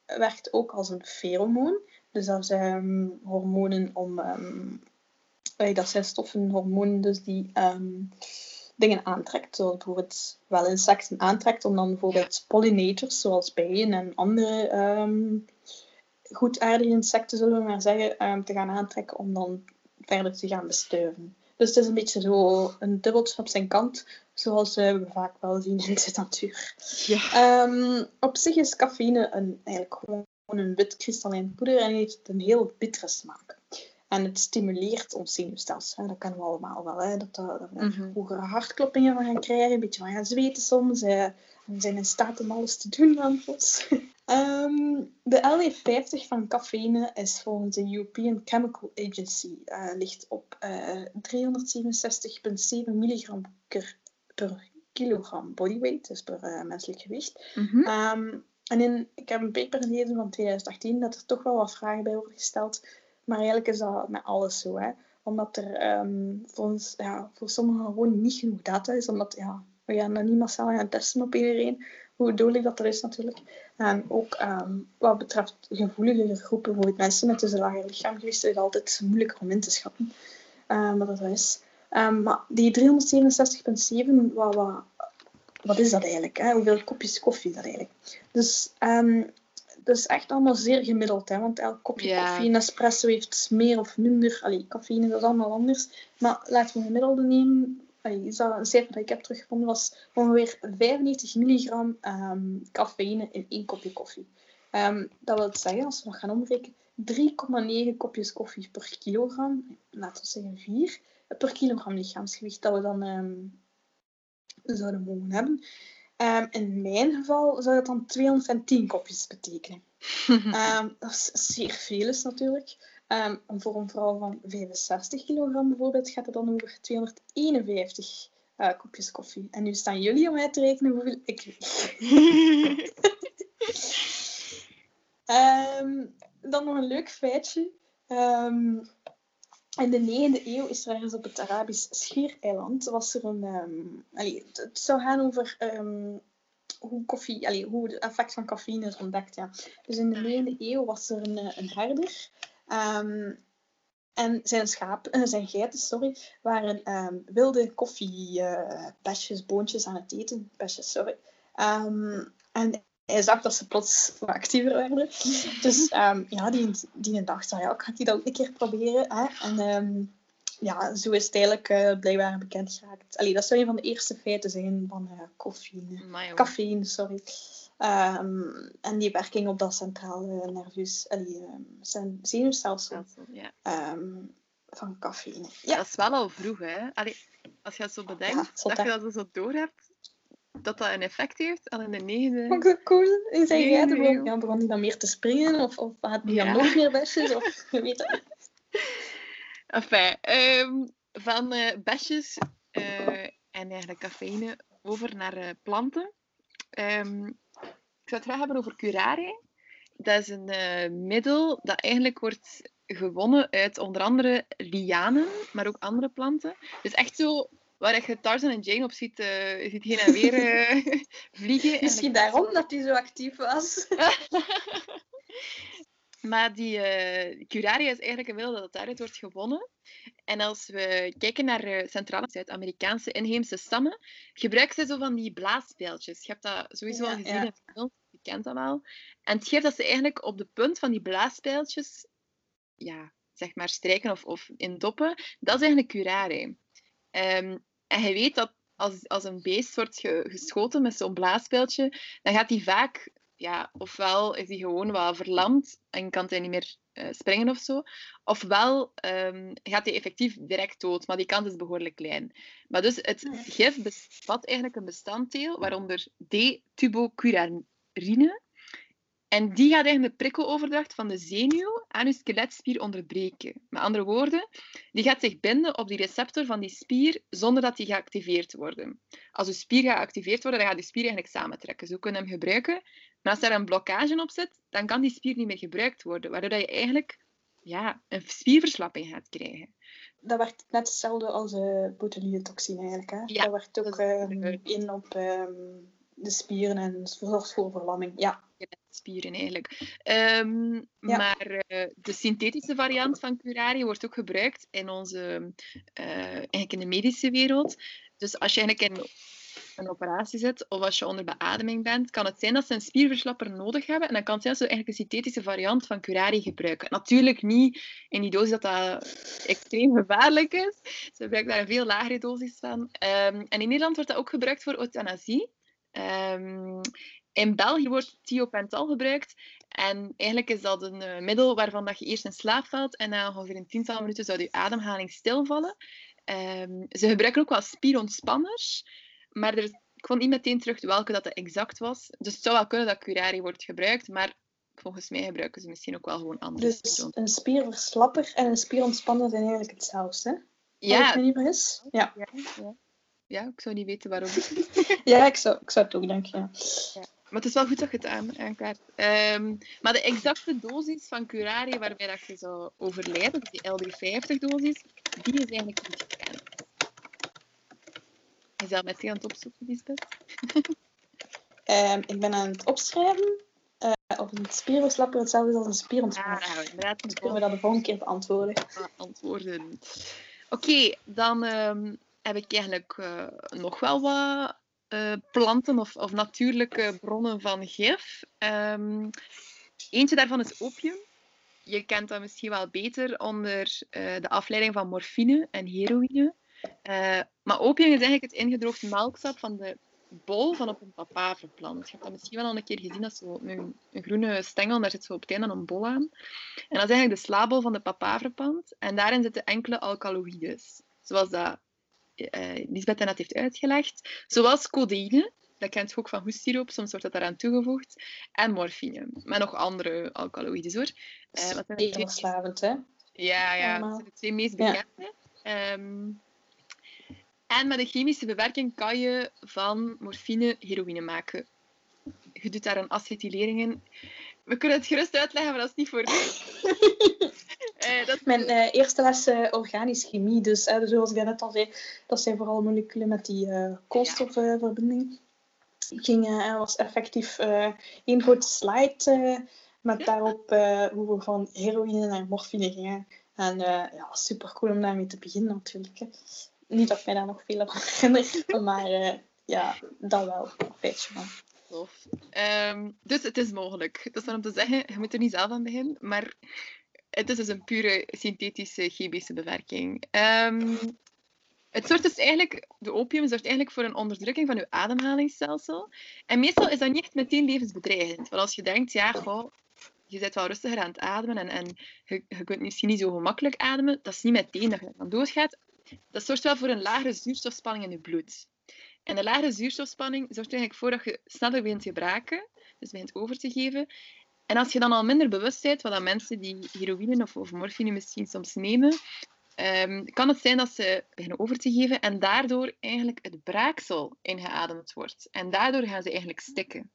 werkt ook als een feromoon. Dus dat zijn hormonen om... eh, dat zijn stoffen, hormonen dus die dingen aantrekt. Zoals bijvoorbeeld wel insecten aantrekt om dan bijvoorbeeld pollinators, zoals bijen en andere ehm goedaardige insecten, zullen we maar zeggen, ehm, te gaan aantrekken om dan verder te gaan bestuiven. Dus het is een beetje zo een dubbeltje op zijn kant, zoals eh, we vaak wel zien in de natuur. ja. Ehm, op zich is cafeïne een, eigenlijk gewoon een wit kristallijn poeder en heeft een heel bittere smaak. En het stimuleert ons zenuwstelsel. hè. Dat kennen we allemaal wel. Hè? Dat, dat, dat we Mhm. hogere hartkloppingen van gaan krijgen, een beetje van gaan zweten soms. eh, en we zijn in staat om alles te doen aan ons. Ehm, de LE50 van cafeïne is volgens de European Chemical Agency eh, ligt op eh 367,7 milligram per, per kilogram bodyweight, dus per eh, menselijk gewicht. Mhm. Ehm, en in, ik heb een paper gelezen van 2018 dat er toch wel wat vragen bij worden gesteld. Maar eigenlijk is dat met alles zo. Hè? Omdat er ehm, voor, ons, ja, voor sommigen gewoon niet genoeg data is. Omdat ja, we gaan dat niet massaal gaan testen op iedereen. Hoe dodelijk dat er is natuurlijk. En ook ehm, wat betreft gevoeligere groepen, bijvoorbeeld mensen met een lager lichaamgewicht, is het altijd moeilijker om in te schatten ehm, wat dat is. Ehm, maar die 367,7, wat, wat, wat is dat eigenlijk? Hè? Hoeveel kopjes koffie is dat eigenlijk? Dus ehm, dat is echt allemaal zeer gemiddeld, hè? want elk kopje koffie in espresso heeft meer of minder. Allee, cafeïne dat is allemaal anders. Maar laten we een gemiddelde nemen. Is dat een cijfer dat ik heb teruggevonden was ongeveer 95 milligram ehm, cafeïne in één kopje koffie. Ehm, dat wil zeggen, als we dat gaan omrekenen, 3,9 kopjes koffie per kilogram, laten we zeggen 4, per kilogram lichaamsgewicht dat we dan ehm, zouden mogen hebben. In mijn geval zou dat dan 210 kopjes betekenen. Dat is zeer veel is natuurlijk. Ehm, voor een vrouw van 65 kilogram bijvoorbeeld gaat het dan over 251 eh, kopjes koffie. En nu staan jullie om uit te rekenen hoeveel ik weeg. Ehm, dan nog een leuk feitje. Ehm, in de 9e eeuw is er ergens op het Arabisch Schiereiland was er een. ehm, allee, het, zou gaan over ehm, hoe koffie, allee, hoe het effect van cafeïne is ontdekt. Ja. Dus in de 9e eeuw was er een, eh, een herder. Ehm, en zijn schaap, eh, zijn geiten, sorry, waren ehm, wilde koffiebesjes, boontjes aan het eten. Besjes, sorry. Ehm, en hij zag dat ze plots wat actiever werden. Dus ja, die, die dacht van, ja, ik ga die dat ook een keer proberen. Hè? En ja, zo is het eigenlijk uh, blijkbaar bekend geraakt. Allee, dat zou een van de eerste feiten zijn van uh, cafeïne. Cafeïne, sorry. Um, en die werking op dat centrale nervus, allee, um, zenuwstelsel ja. um, van cafeïne. Ja. Dat is wel al vroeg, hè? Allee, als je het zo bedenkt, dat je dat zo door hebt, dat dat een effect heeft al in de negende... Vond ik cool. En zei jij begon, ja, begon hij dan meer te springen? Of, of had hij dan nog meer besjes? Of, je weet het Enfin, van uh, besjes uh, en eigenlijk cafeïne over naar uh, planten. Um, ik zou het graag hebben over curare. Dat is een middel dat eigenlijk wordt gewonnen uit onder andere lianen, maar ook andere planten. Dus echt zo waar je Tarzan en Jane op ziet, uh, ziet heen en weer uh, vliegen. Misschien daarom dat hij zo actief was. maar die uh, curaria is eigenlijk een middel dat daaruit wordt gewonnen. En als we kijken naar uh, Centraal- Zuid-Amerikaanse inheemse stammen, gebruiken ze zo van die blaaspijltjes. Je hebt dat sowieso al gezien in film, je kent dat wel. En het geeft dat ze eigenlijk op de punt van die blaaspijltjes ja, zeg maar strijken of, of in doppen, dat is eigenlijk curare. Um, en je weet dat als, als een beest wordt geschoten met zo'n blaaspijltje, dan gaat hij vaak, ja, ofwel is hij gewoon wel verlamd en kan hij niet meer uh, springen of zo, ofwel um, gaat hij effectief direct dood, maar die kans is behoorlijk klein. Maar dus het gif bevat eigenlijk een bestanddeel waaronder D-tubocurarine, en die gaat eigenlijk de prikkeloverdracht van de zenuw aan je skeletspier onderbreken. Met andere woorden, die gaat zich binden op die receptor van die spier zonder dat die geactiveerd wordt. Als je spier geactiveerd wordt, dan gaat die spier eigenlijk samentrekken. Zo kunnen we hem gebruiken. Maar als daar een blokkage op zit, dan kan die spier niet meer gebruikt worden. Waardoor je eigenlijk ja, een spierverslapping gaat krijgen. Dat werkt net hetzelfde als uh, botulinumtoxine eigenlijk. Hè? Ja, dat werkt ook uh, in op uh, de spieren en zorgt voor verlamming. Ja spieren eigenlijk. Um, Maar uh, de synthetische variant van curari wordt ook gebruikt in onze, uh, eigenlijk in de medische wereld. Dus als je eigenlijk in een operatie zit of als je onder beademing bent, kan het zijn dat ze een spierverslapper nodig hebben. En dan kan het zijn dat ze eigenlijk een synthetische variant van curari gebruiken. Natuurlijk niet in die dosis dat dat extreem gevaarlijk is. Ze gebruiken daar een veel lagere dosis van. Um, en in Nederland wordt dat ook gebruikt voor euthanasie. Um, in België wordt thiopental gebruikt. En eigenlijk is dat een uh, middel waarvan dat je eerst in slaap valt en na ongeveer een tiental minuten zou je ademhaling stilvallen. Um, ze gebruiken ook wel spierontspanners, maar er, ik vond niet meteen terug welke dat exact was. Dus het zou wel kunnen dat curari wordt gebruikt, maar volgens mij gebruiken ze misschien ook wel gewoon andere Dus een spierverslapper en een spierontspanner zijn eigenlijk hetzelfde, Ja. Als niet is. Ja. Ja, ja. ja, ik zou niet weten waarom. ja, ik zou, ik zou het ook denken, ja. ja. Maar het is wel goed dat je het aan, aankaart. Um, maar de exacte dosis van curare waarbij dat je zou overlijden, dus die L350-dosis, die is eigenlijk niet gekend. Je zal met aan het opzoeken, Lisbeth? um, ik ben aan het opschrijven uh, of een spierverslapper hetzelfde is als een spierontspanning. Ah, nou, inderdaad. Dus kunnen we dat de volgende keer beantwoorden. Antwoorden. Oké, okay, dan um, heb ik eigenlijk uh, nog wel wat uh, planten of, of, natuurlijke bronnen van gif. Um, eentje daarvan is opium. Je kent dat misschien wel beter onder uh, de afleiding van morfine en heroïne. Uh, maar opium is eigenlijk het ingedroogd melksap van de bol van op een papaverplant. Je hebt dat misschien wel al een keer gezien, dat zo een, groene stengel, daar zit zo op het einde een bol aan. En dat is eigenlijk de slaabol van de papaverplant. En daarin zitten enkele alkaloïdes, zoals dat uh, Lisbeth net heeft uitgelegd. Zoals codeïne, dat kent je ook van hoestiroop, soms wordt dat daaraan toegevoegd. En morfine, maar nog andere alkaloïdes hoor. Uh, wat zijn verslavend, hè? Ja, ja, dat zijn de twee meest bekende. Ja. Um, en met de chemische bewerking kan je van morfine heroïne maken. Je doet daar een acetylering in. We kunnen het gerust uitleggen, maar dat is niet voor. Uh, dat... Mijn uh, eerste les uh, organische chemie, dus zoals ik net al zei, dat zijn vooral moleculen met die koolstofverbinding. Ik ging, was effectief één grote slide met daarop hoe we van heroïne naar morfine gingen. En ja, super cool om daarmee te beginnen natuurlijk. Hè. Niet dat ik mij daar nog veel aan herinner, maar ja, dat wel. Feitje man. Um, dus het is mogelijk. Dat is dan om te zeggen, je moet er niet zelf aan beginnen, maar het is dus een pure synthetische chemische bewerking. Ehm, het zorgt dus eigenlijk, de opium zorgt eigenlijk voor een onderdrukking van je ademhalingsstelsel. En meestal is dat niet meteen levensbedreigend. Want als je denkt, ja, goh, je bent wel rustiger aan het ademen en, en je, je kunt misschien niet zo gemakkelijk ademen, dat is niet meteen dat je dan doodgaat. Dat zorgt wel voor een lagere zuurstofspanning in je bloed. En de lagere zuurstofspanning zorgt eigenlijk voor dat je sneller begint te braken, dus begint over te geven. En als je dan al minder bewust bent, wat dan mensen die heroïne of, of morfine misschien soms nemen, um, kan het zijn dat ze beginnen over te geven en daardoor eigenlijk het braaksel ingeademd wordt. En daardoor gaan ze eigenlijk stikken.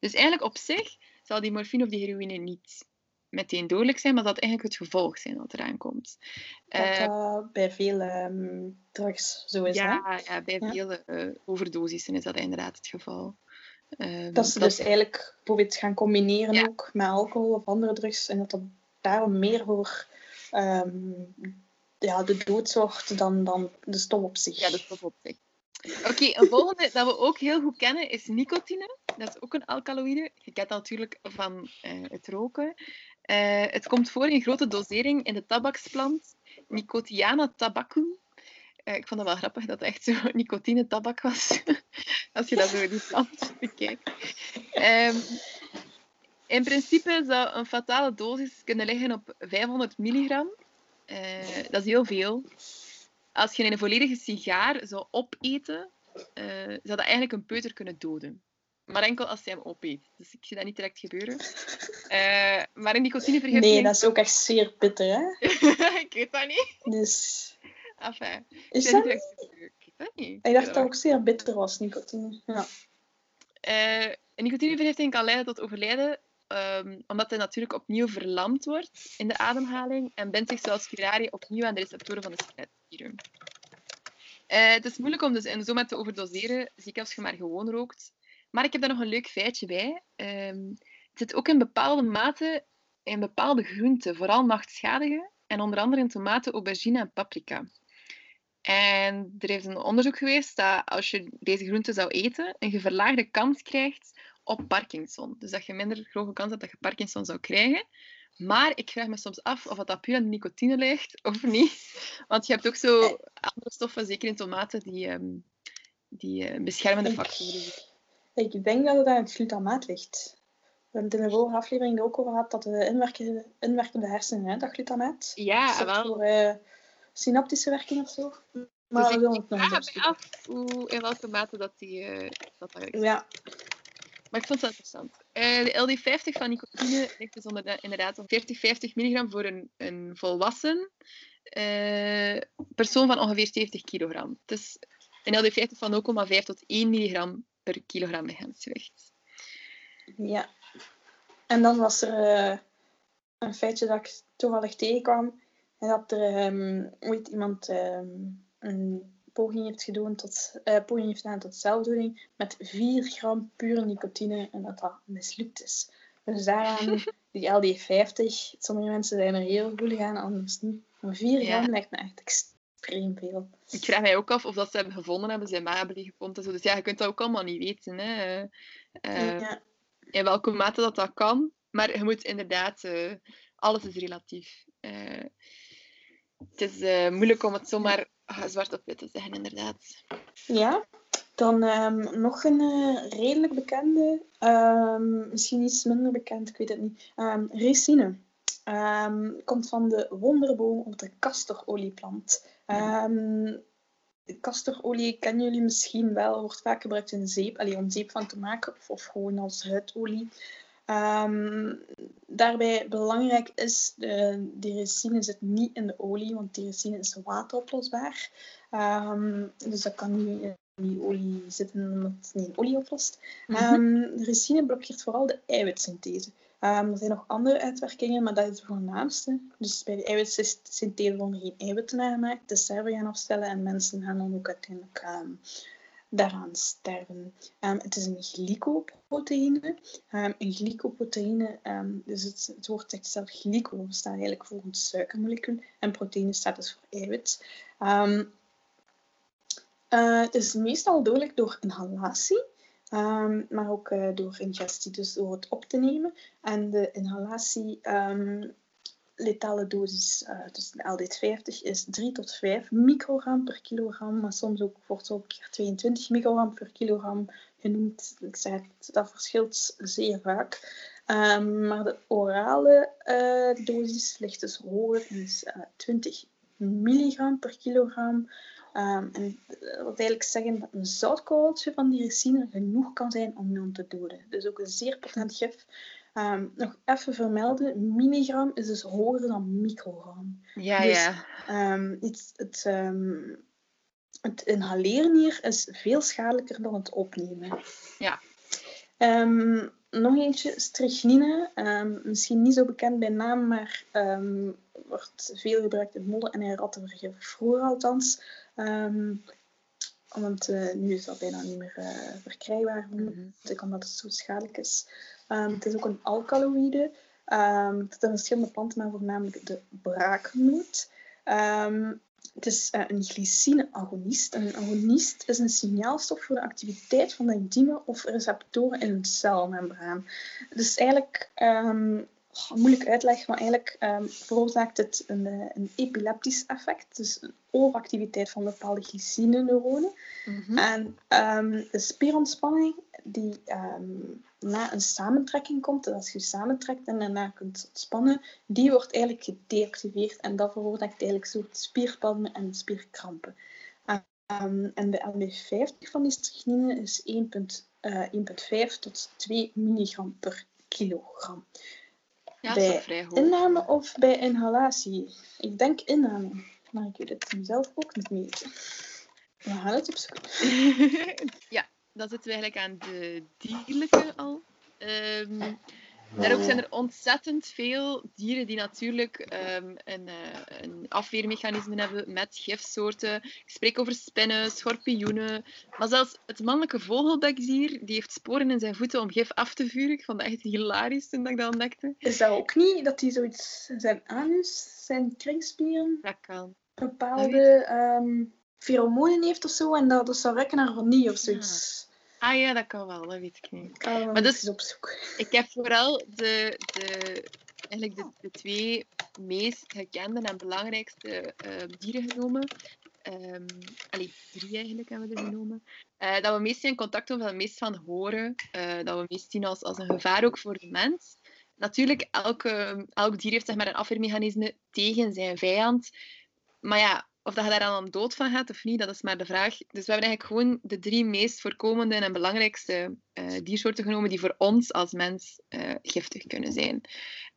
Dus eigenlijk op zich zal die morfine of die heroïne niet meteen dodelijk zijn, maar dat eigenlijk het gevolg zijn dat eraan komt. Dat uh, bij veel um, drugs zo is, ja, hè? Ja, bij ja. veel uh, overdosissen is dat inderdaad het geval. Um, dat ze dat dus eigenlijk bijvoorbeeld gaan combineren ja. ook met alcohol of andere drugs en dat dat daarom meer voor um, ja, de dood zorgt dan, dan de stof op zich. Ja, de stof op zich. Oké, okay, een volgende dat we ook heel goed kennen is nicotine. Dat is ook een alkaloïde. Je kent dat natuurlijk van uh, het roken. Uh, het komt voor in grote dosering in de tabaksplant Nicotiana tabacum. Uh, ik vond het wel grappig dat het echt zo nicotine tabak was. Als je dat zo die plant bekijkt. Um, in principe zou een fatale dosis kunnen liggen op 500 milligram. dat is heel veel als je een volledige sigaar zou opeten, zou dat eigenlijk een peuter kunnen doden. Maar enkel als hij hem opeet. Dus ik zie dat niet direct gebeuren. Uh, maar een nicotinevergiftiging... Nee, dat is ook echt zeer bitter, hè? ik weet dat niet. Dus... Enfin, is dat niet? Ik weet dat niet. Ik dacht dat het ook zeer bitter was, nicotine. Ja. Uh, een nicotinevergiftiging kan leiden tot overlijden Um, omdat hij natuurlijk opnieuw verlamd wordt in de ademhaling en bindt zich zoals curare opnieuw aan de receptoren van de skeletspieren. Uh, het is moeilijk om dus in zo met te overdoseren, zeker als je maar gewoon rookt. Maar ik heb daar nog een leuk feitje bij. Um, het zit ook in bepaalde mate in bepaalde groenten, vooral nachtschadige, en onder andere in tomaten, aubergine en paprika. En er heeft een onderzoek geweest dat als je deze groenten zou eten, een verlaagde kans krijgt op Parkinson. Dus dat je minder grote kans hebt dat je Parkinson zou krijgen. Maar ik vraag me soms af of dat puur aan de nicotine ligt of niet. Want je hebt ook zo andere stoffen, zeker in tomaten, die, um, die uh, beschermende factoren ik, denk dat het aan het glutamaat ligt. We hebben het in de vorige aflevering ook over gehad dat de inwerken, inwerken de hersenen, hè, dat glutamaat. Ja, wel. Voor uh, synaptische werking of zo. Maar dus ik, vraag me af hoe, in welke mate dat die... Uh, dat ja. Maar ik vond het interessant. Uh, de LD50 van nicotine ligt dus onder, inderdaad op 40, 50 milligram voor een, een volwassen uh, persoon van ongeveer 70 kilogram. Dus een LD50 van 0,5 tot 1 milligram per kilogram lichaamsgewicht. Ja. En dan was er uh, een feitje dat ik toevallig tegenkwam. En dat er um, ooit iemand um, een poging heeft gedaan tot, uh, poging heeft gedaan tot zelfdoding met 4 gram pure nicotine en dat dat mislukt is. Dus daaraan, die LD50, sommige mensen zijn er heel gevoelig aan, anders niet. Maar 4 gram ja. lijkt me echt extreem veel. Ik vraag mij ook af of dat ze hebben gevonden hebben, ze maar hebben die gevonden. Dus ja, je kunt dat ook allemaal niet weten. Hè. Uh, ja. In welke mate dat dat kan. Maar je moet inderdaad, uh, alles is relatief. Uh, het is moeilijk om het zomaar zwart op wit te zeggen, inderdaad. Ja, dan um, nog een redelijk bekende, um, misschien iets minder bekend, ik weet het niet. Um, ricine. komt van de wonderboom op de castorolieplant. Castorolie kennen jullie misschien wel, wordt vaak gebruikt in zeep, allee, om zeep van te maken of, of gewoon als huidolie. Um, daarbij belangrijk is, de, resine zit niet in de olie, want die resine is wateroplosbaar. Um, dus dat kan niet in die olie zitten omdat het niet in olie oplost. Mm -hmm. de resine blokkeert vooral de eiwitsynthese. Um, er zijn nog andere uitwerkingen, maar dat is de voornaamste. Dus bij de eiwitsynthese worden geen eiwitten aangemaakt, de sterven gaan afstellen en mensen gaan dan ook uiteindelijk um, daaraan sterven. Um, het is een glycoproteïne. Een glycoproteïne, dus het, het woord zegt zelf glyco, staat eigenlijk voor een suikermolecuul. En proteïne staat dus voor eiwit. Uh, het is meestal dodelijk door inhalatie. Um, maar ook uh, door ingestie, dus door het op te nemen. En de inhalatie um, letale dosis, uh, dus de LD50, is 3 tot 5 microgram per kilogram, maar soms ook, wordt ook 22 microgram per kilogram genoemd. Ik zeg dat verschilt zeer vaak. Um, maar de orale uh, dosis ligt dus hoger, uh, 20 milligram per kilogram. Um, en dat wil eigenlijk zeggen dat een zoutkorreltje van die ricine genoeg kan zijn om iemand te doden. Dus ook een zeer potent gif. Um, nog even vermelden, milligram is dus hoger dan microgram. Ja, dus, ja. Um, het, het, het inhaleren hier is veel schadelijker dan het opnemen. Ja. nog eentje, strychnine. misschien niet zo bekend bij naam, maar wordt veel gebruikt in modder en in rattenvergif. Vroeger althans. Um, want uh, nu is dat bijna niet meer uh, verkrijgbaar, mm -hmm. omdat het zo schadelijk is. Um, het is ook een alkaloïde. Um, het zijn verschillende planten, maar voornamelijk de braaknoot. Um, het is uh, een glycine-agonist. Een agonist is een signaalstof voor de activiteit van de enzymen of receptoren in een celmembraan. Dus eigenlijk moeilijk uitleg, maar eigenlijk um, veroorzaakt het een, eh, een, epileptisch effect, dus een overactiviteit van bepaalde glycine-neuronen. Mm En um, de spierontspanning die um, na een samentrekking komt, dus als je samentrekt en daarna kunt ontspannen, die wordt eigenlijk gedeactiveerd en dat veroorzaakt eigenlijk soort spierspannen en spierkrampen. en de LB50 van die strychnine is 1,5 uh, tot 2 milligram per kilogram. Ja, bij vrij hoog. inname of bij inhalatie? Ik denk inname, maar ik weet het zelf ook niet meer. We gaan het opzoeken. ja, dan zitten we eigenlijk aan de dierlijke al. Um, daar ook zijn er ontzettend veel dieren die natuurlijk um, een, uh, een, afweermechanisme hebben met gifsoorten. Ik spreek over spinnen, schorpioenen. Maar zelfs het mannelijke vogelbekdier die heeft sporen in zijn voeten om gif af te vuren. Ik vond dat echt hilarisch toen ik dat ontdekte. Is dat ook niet dat hij zoiets zijn anus, zijn kringspieren, dat kan. bepaalde um, pheromonen heeft of zo en dat, dat zou rekken naar vanille of zoiets? Ja. Ah ja, dat kan wel, dat weet ik niet. Oh, maar dus, opzoeken. ik heb vooral de, de, eigenlijk de, de twee meest gekende en belangrijkste uh, dieren genomen. Um, allee, drie eigenlijk hebben we er genomen. Uh, dat we meest in contact hebben, dat we meest van horen. Uh, dat we meest zien als, als een gevaar ook voor de mens. Natuurlijk, elke, elk dier heeft zeg maar, een afweermechanisme tegen zijn vijand. Maar ja, of dat je daar dan dood van gaat of niet, dat is maar de vraag. Dus we hebben eigenlijk gewoon de drie meest voorkomende en belangrijkste uh, diersoorten genomen die voor ons als mens uh, giftig kunnen zijn.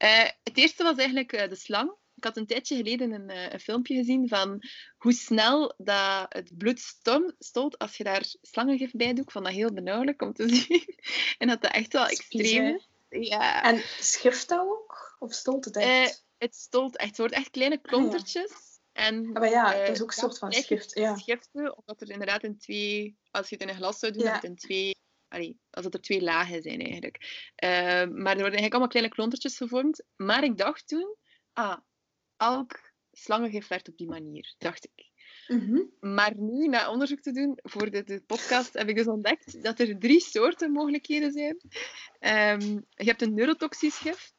Uh, het eerste was eigenlijk de slang. Ik had een tijdje geleden een, een, filmpje gezien van hoe snel dat het bloed stoot als je daar slangengif bij doet. Ik vond dat heel benauwelijk om te zien. en dat dat echt wel extreem is. Ja. En schift dat ook? Of stolt het echt? het stolt echt. Het wordt echt kleine klontertjes. Ah, ja. En, ah, maar ja, dat is ook een soort van schrift. Ja. Schriften, omdat er inderdaad in twee, als je het in een glas zou doen, ja. dat het in twee, allee, als het er twee lagen zijn eigenlijk. Uh, maar er worden eigenlijk allemaal kleine klontertjes gevormd. Maar ik dacht toen, ah, elk slangengif werd op die manier, dacht ik. Mm -hmm. Maar nu, na onderzoek te doen voor de, de, podcast, heb ik dus ontdekt dat er drie soorten mogelijkheden zijn. Um, je hebt een neurotoxisch gif,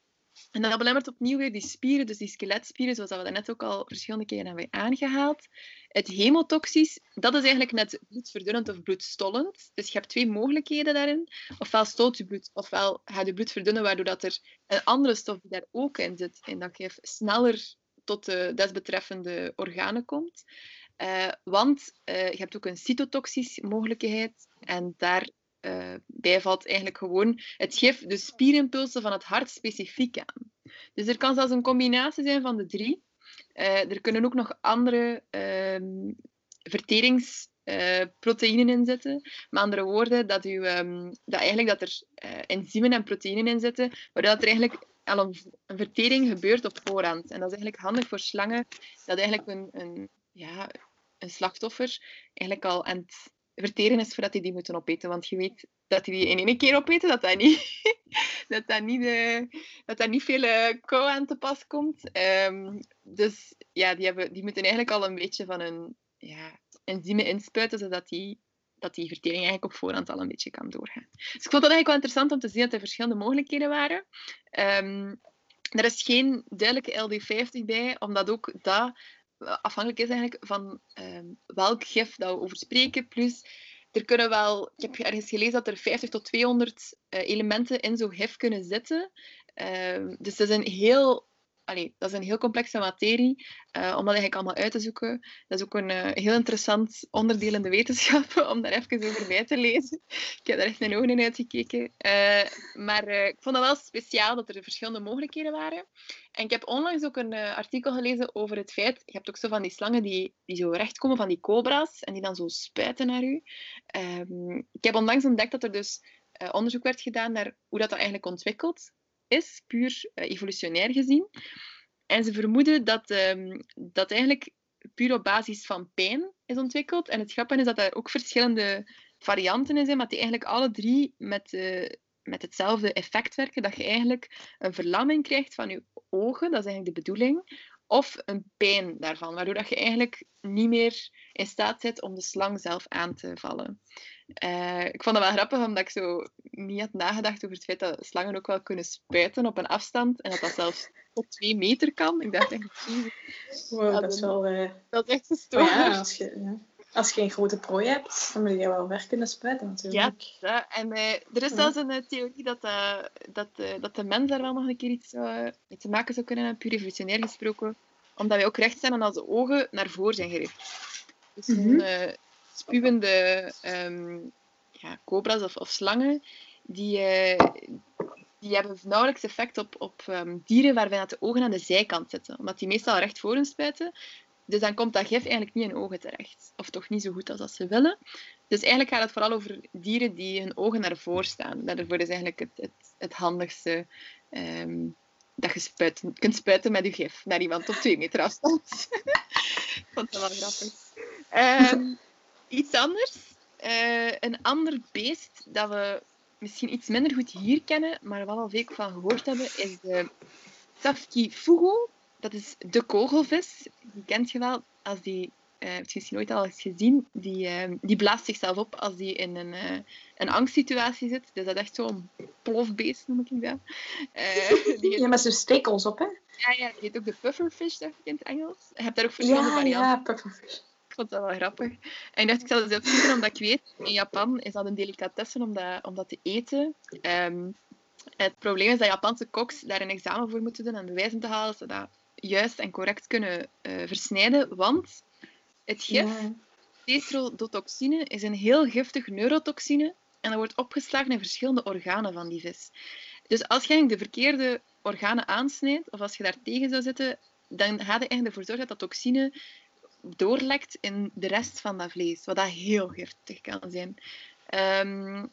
en dat belemmert opnieuw weer die spieren, dus die skeletspieren, zoals we net ook al verschillende keren hebben aangehaald. Het hemotoxisch, dat is eigenlijk net bloedverdunnend of bloedstollend. Dus je hebt twee mogelijkheden daarin. Ofwel stoot je bloed, ofwel gaat je bloed verdunnen, waardoor dat er een andere stof die daar ook in zit, en dat je sneller tot de desbetreffende organen komt. Uh, want uh, je hebt ook een cytotoxisch mogelijkheid en daar uh, bijvalt eigenlijk gewoon het gif de spierimpulsen van het hart specifiek aan. Dus er kan zelfs een combinatie zijn van de drie. Uh, er kunnen ook nog andere uh, verteringsproteïnen in zitten. Met andere woorden, dat, u, um, dat, eigenlijk dat er uh, enzymen en proteïnen in zitten, waardoor er eigenlijk al een, een, vertering gebeurt op voorhand. En dat is eigenlijk handig voor slangen, dat eigenlijk een, een, ja, een slachtoffer eigenlijk al aan het verteren is voordat die die moeten opeten. Want je weet dat die die in één keer opeten, dat dat niet, dat dat niet, de, dat dat niet veel uh, kou aan te pas komt. Um, dus ja, die, hebben, die moeten eigenlijk al een beetje van een ja, enzymen inspuiten, zodat die, dat die vertering eigenlijk op voorhand al een beetje kan doorgaan. Dus ik vond dat eigenlijk wel interessant om te zien dat er verschillende mogelijkheden waren. Um, er is geen duidelijke LD50 bij, omdat ook dat afhankelijk is eigenlijk van ehm, welk gif dat we over spreken. Plus, er kunnen wel, ik heb ergens gelezen dat er 50 tot 200 uh, elementen in zo'n gif kunnen zitten. Ehm, dus het is een heel allee, dat is een heel complexe materie, uh, om dat eigenlijk allemaal uit te zoeken. Dat is ook een uh, heel interessant onderdeel in de wetenschap, om daar even over bij te lezen. Ik heb daar echt mijn ogen in uitgekeken. Uh, maar ik vond het wel speciaal dat er verschillende mogelijkheden waren. En ik heb onlangs ook een artikel gelezen over het feit, je hebt ook zo van die slangen die, die zo rechtkomen van die cobra's, en die dan zo spuiten naar u. Um, ik heb onlangs ontdekt dat er dus onderzoek werd gedaan naar hoe dat, dat eigenlijk ontwikkelt is, puur uh, evolutionair gezien. En ze vermoeden dat um, dat eigenlijk puur op basis van pijn is ontwikkeld. En het grappige is dat er ook verschillende varianten in zijn, maar die eigenlijk alle drie met, uh, met hetzelfde effect werken. Dat je eigenlijk een verlamming krijgt van je ogen, dat is eigenlijk de bedoeling. Of een pijn daarvan, waardoor dat je eigenlijk niet meer in staat bent om de slang zelf aan te vallen. Uh, ik vond het wel grappig, omdat ik zo niet had nagedacht over het feit dat slangen ook wel kunnen spuiten op een afstand. En dat dat zelfs tot twee meter kan. Ik dacht echt, wow, dat, is wel... Uh... Dat is echt gestoord. ja, als, je, ja. als je geen grote prooi hebt, dan moet je wel weg kunnen spuiten natuurlijk. Ja, en uh, er is zelfs een theorie dat, dat, dat de mens daar wel nog een keer iets mee te maken zou kunnen hebben, puur evolutionair gesproken. Omdat wij ook recht zijn en onze ogen naar voren zijn gericht. Dus mm -hmm spuwende um, ja, cobra's of, of, slangen, die, uh, die hebben nauwelijks effect op, op um, dieren waarbij de ogen aan de zijkant zitten. Omdat die meestal recht voor hun spuiten. Dus dan komt dat gif eigenlijk niet in ogen terecht. Of toch niet zo goed als dat ze willen. Dus eigenlijk gaat het vooral over dieren die hun ogen naar voren staan. Daarvoor is eigenlijk het, het, het handigste um, dat je spuit, kunt spuiten met je gif naar iemand op twee meter afstand. Ik vond dat wel grappig. Iets anders. Uh, een ander beest dat we misschien iets minder goed hier kennen, maar wel al veel van gehoord hebben, is de Safki Fugo. Dat is de kogelvis. Die kent je wel als die uh, heb je misschien nooit al eens gezien, die, uh, die blaast zichzelf op als die in een, uh, een angstsituatie zit. Dus dat is echt zo'n plofbeest, noem ik dat. die ja, met zijn stekels op, hè? Ja, ja, die heet ook de pufferfish, dacht ik in het Engels. Je hebt daar ook verschillende ja, varianten. Ja, pufferfish vond dat wel grappig. En ik dacht, ik zal het zoeken, omdat ik weet, in Japan is dat een delicatesse om dat, om dat te eten. Um, het probleem is dat Japanse koks daar een examen voor moeten doen en bewijzen te halen dat ze dat juist en correct kunnen uh, versnijden. Want het gif, ja. tetrodotoxine, is een heel giftig neurotoxine en dat wordt opgeslagen in verschillende organen van die vis. Dus als je de verkeerde organen aansnijdt, of als je daar tegen zou zitten, dan gaat je eigenlijk ervoor zorgen dat dat toxine doorlekt in de rest van dat vlees, wat dat heel giftig kan zijn. Um,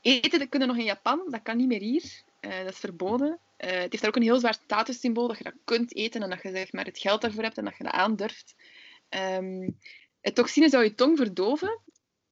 eten kunnen nog in Japan, dat kan niet meer hier. Uh, dat is verboden. Uh, het heeft daar ook een heel zwaar statussymbool dat je dat kunt eten en dat je zeg maar, het geld daarvoor hebt en dat je dat aandurft. Het toxine zou je tong verdoven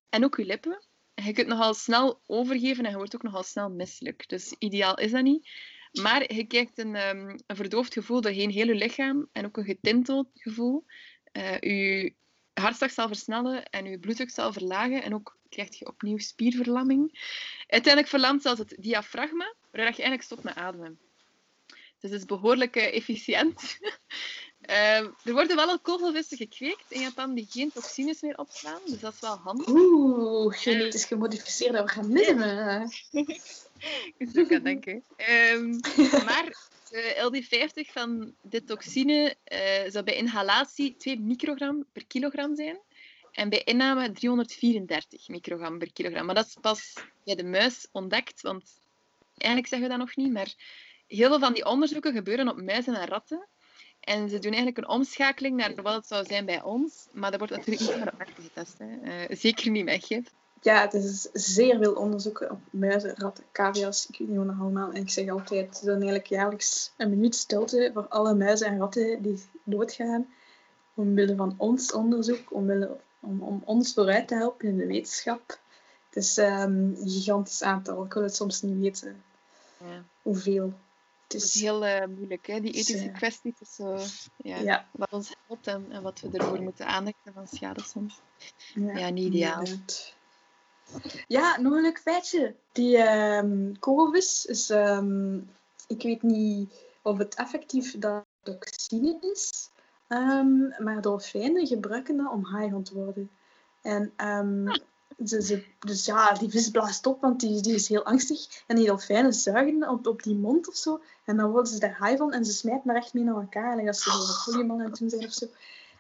en ook je lippen. En je kunt nogal snel overgeven en je wordt ook nogal snel misselijk. Dus ideaal is dat niet. Maar je krijgt een, um, een verdoofd gevoel doorheen heel je lichaam en ook een getinteld gevoel uh, je hartslag zal versnellen en je bloeddruk zal verlagen. En ook krijg je opnieuw spierverlamming. Uiteindelijk verlamt zelfs het diafragma, waardoor je eigenlijk stopt met ademen. Dus het is behoorlijk uh, efficiënt. uh, er worden wel al kogelvissen gekweekt in Japan die geen toxines meer opslaan, dus dat is wel handig. Oeh, genetisch gemodificeerde organismen. Ik zou aan denken. Um, maar de LD50 van de toxine uh, zou bij inhalatie 2 microgram per kilogram zijn. En bij inname 334 microgram per kilogram. Maar dat is pas bij de muis ontdekt, want eigenlijk zeggen we dat nog niet. Maar heel veel van die onderzoeken gebeuren op muizen en ratten. En ze doen eigenlijk een omschakeling naar wat het zou zijn bij ons. Maar dat wordt natuurlijk niet meer op getest. Uh, zeker niet met gif ja, het is zeer veel onderzoeken op muizen, ratten, cavia's, ik weet niet wat nog allemaal. En ik zeg altijd, zijn eigenlijk jaarlijks een minuut stilte voor alle muizen en ratten die doodgaan. Omwille van ons onderzoek, omwille, om, om ons vooruit te helpen in de wetenschap. Het is um, een gigantisch aantal. Ik wil het soms niet weten ja. hoeveel. Het is, heel uh, moeilijk, hè? die ethische kwestie tussen ja, ja. wat ons helpt en, en, wat we ervoor moeten aandachten van schade soms. Ja, ja niet ideaal. Inderdaad. Ja, nog een leuk feitje. Die um, is, um, ik weet niet of het effectief dat toxine is. Ehm, maar dolfijnen gebruiken dat om haaigon te worden. En ehm, ze, ze, dus ja, die vis blaast op, want die, die is heel angstig. En die dolfijnen zuigen op, op die mond of zo. En dan worden ze daar haai van en ze smijten daar echt mee naar elkaar. En als ze een volleybal aan het doen zijn of zo.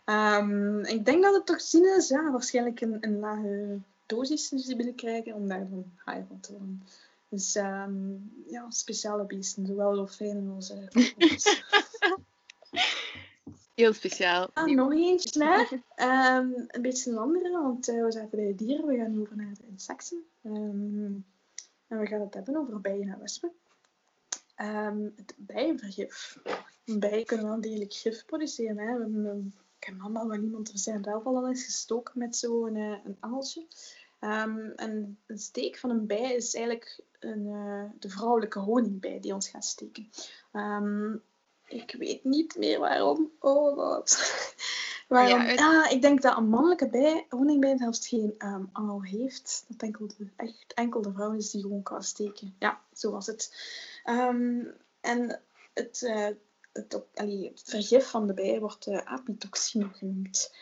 Ehm, ik denk dat het toxine is, ja, waarschijnlijk een, een lage dosis die ze binnenkrijgen om daar dan haai van te worden. Dus um, ja, speciale beesten, zowel dolfijnen als uh, Heel speciaal. Ah, nog eentje, hè? Um, een beetje een andere, want uh, we zaten bij de dieren. We gaan over naar de insecten. Um, en we gaan het hebben over bijen en wespen. Het bijenvergif. Bijen kunnen wel degelijk gif produceren. Hè? We hebben, heb allemaal wel iemand er zijn zelf al eens gestoken met zo'n uh, een angeltje. Um, en een steek van een bij is eigenlijk een, uh, de vrouwelijke honingbij die ons gaat steken. Um, ik weet niet meer waarom. Oh god. waarom? Ja, ah, ik denk dat een mannelijke bij, honingbij zelfs geen um, angel heeft. Dat enkel de, echt enkel de vrouw is die gewoon kan steken. Ja, zo was het. En het, uh, het, allee, het vergif van de bij wordt uh, apitoxine genoemd.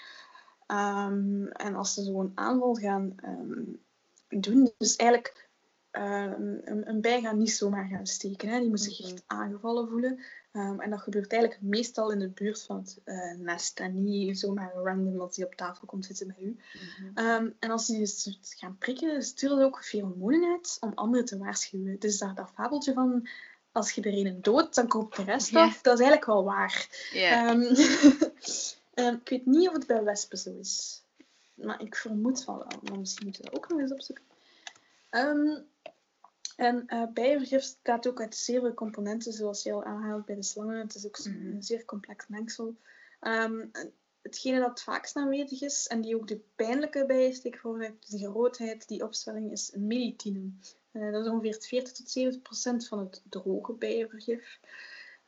Um, en als ze zo'n aanval gaan doen, dus eigenlijk Um, een, een, bij gaat niet zomaar gaan steken. Hè. Die moet zich echt aangevallen voelen. En dat gebeurt eigenlijk meestal in de buurt van het uh, nest en niet zomaar random als die op tafel komt zitten bij u. Mm -hmm. um, en als die dus gaan prikken, sturen ze ook pheromonen uit om anderen te waarschuwen. Dus dat, dat fabeltje van als je er een dood, dan komt de rest yeah. af, dat is eigenlijk wel waar. Yeah. ik weet niet of het bij wespen zo is. Maar ik vermoed van wel. Maar misschien moeten we dat ook nog eens opzoeken. En uh, bijenvergif bestaat ook uit zeer veel componenten, zoals je al aanhaalt bij de slangen. Het is ook een mm. zeer complex mengsel. Um, hetgene dat het vaakst aanwezig is en die ook de pijnlijke bijensteek veroorzaakt, die roodheid, die opstelling, is melitine. Uh, dat is ongeveer 40 tot 70 procent van het droge bijenvergif.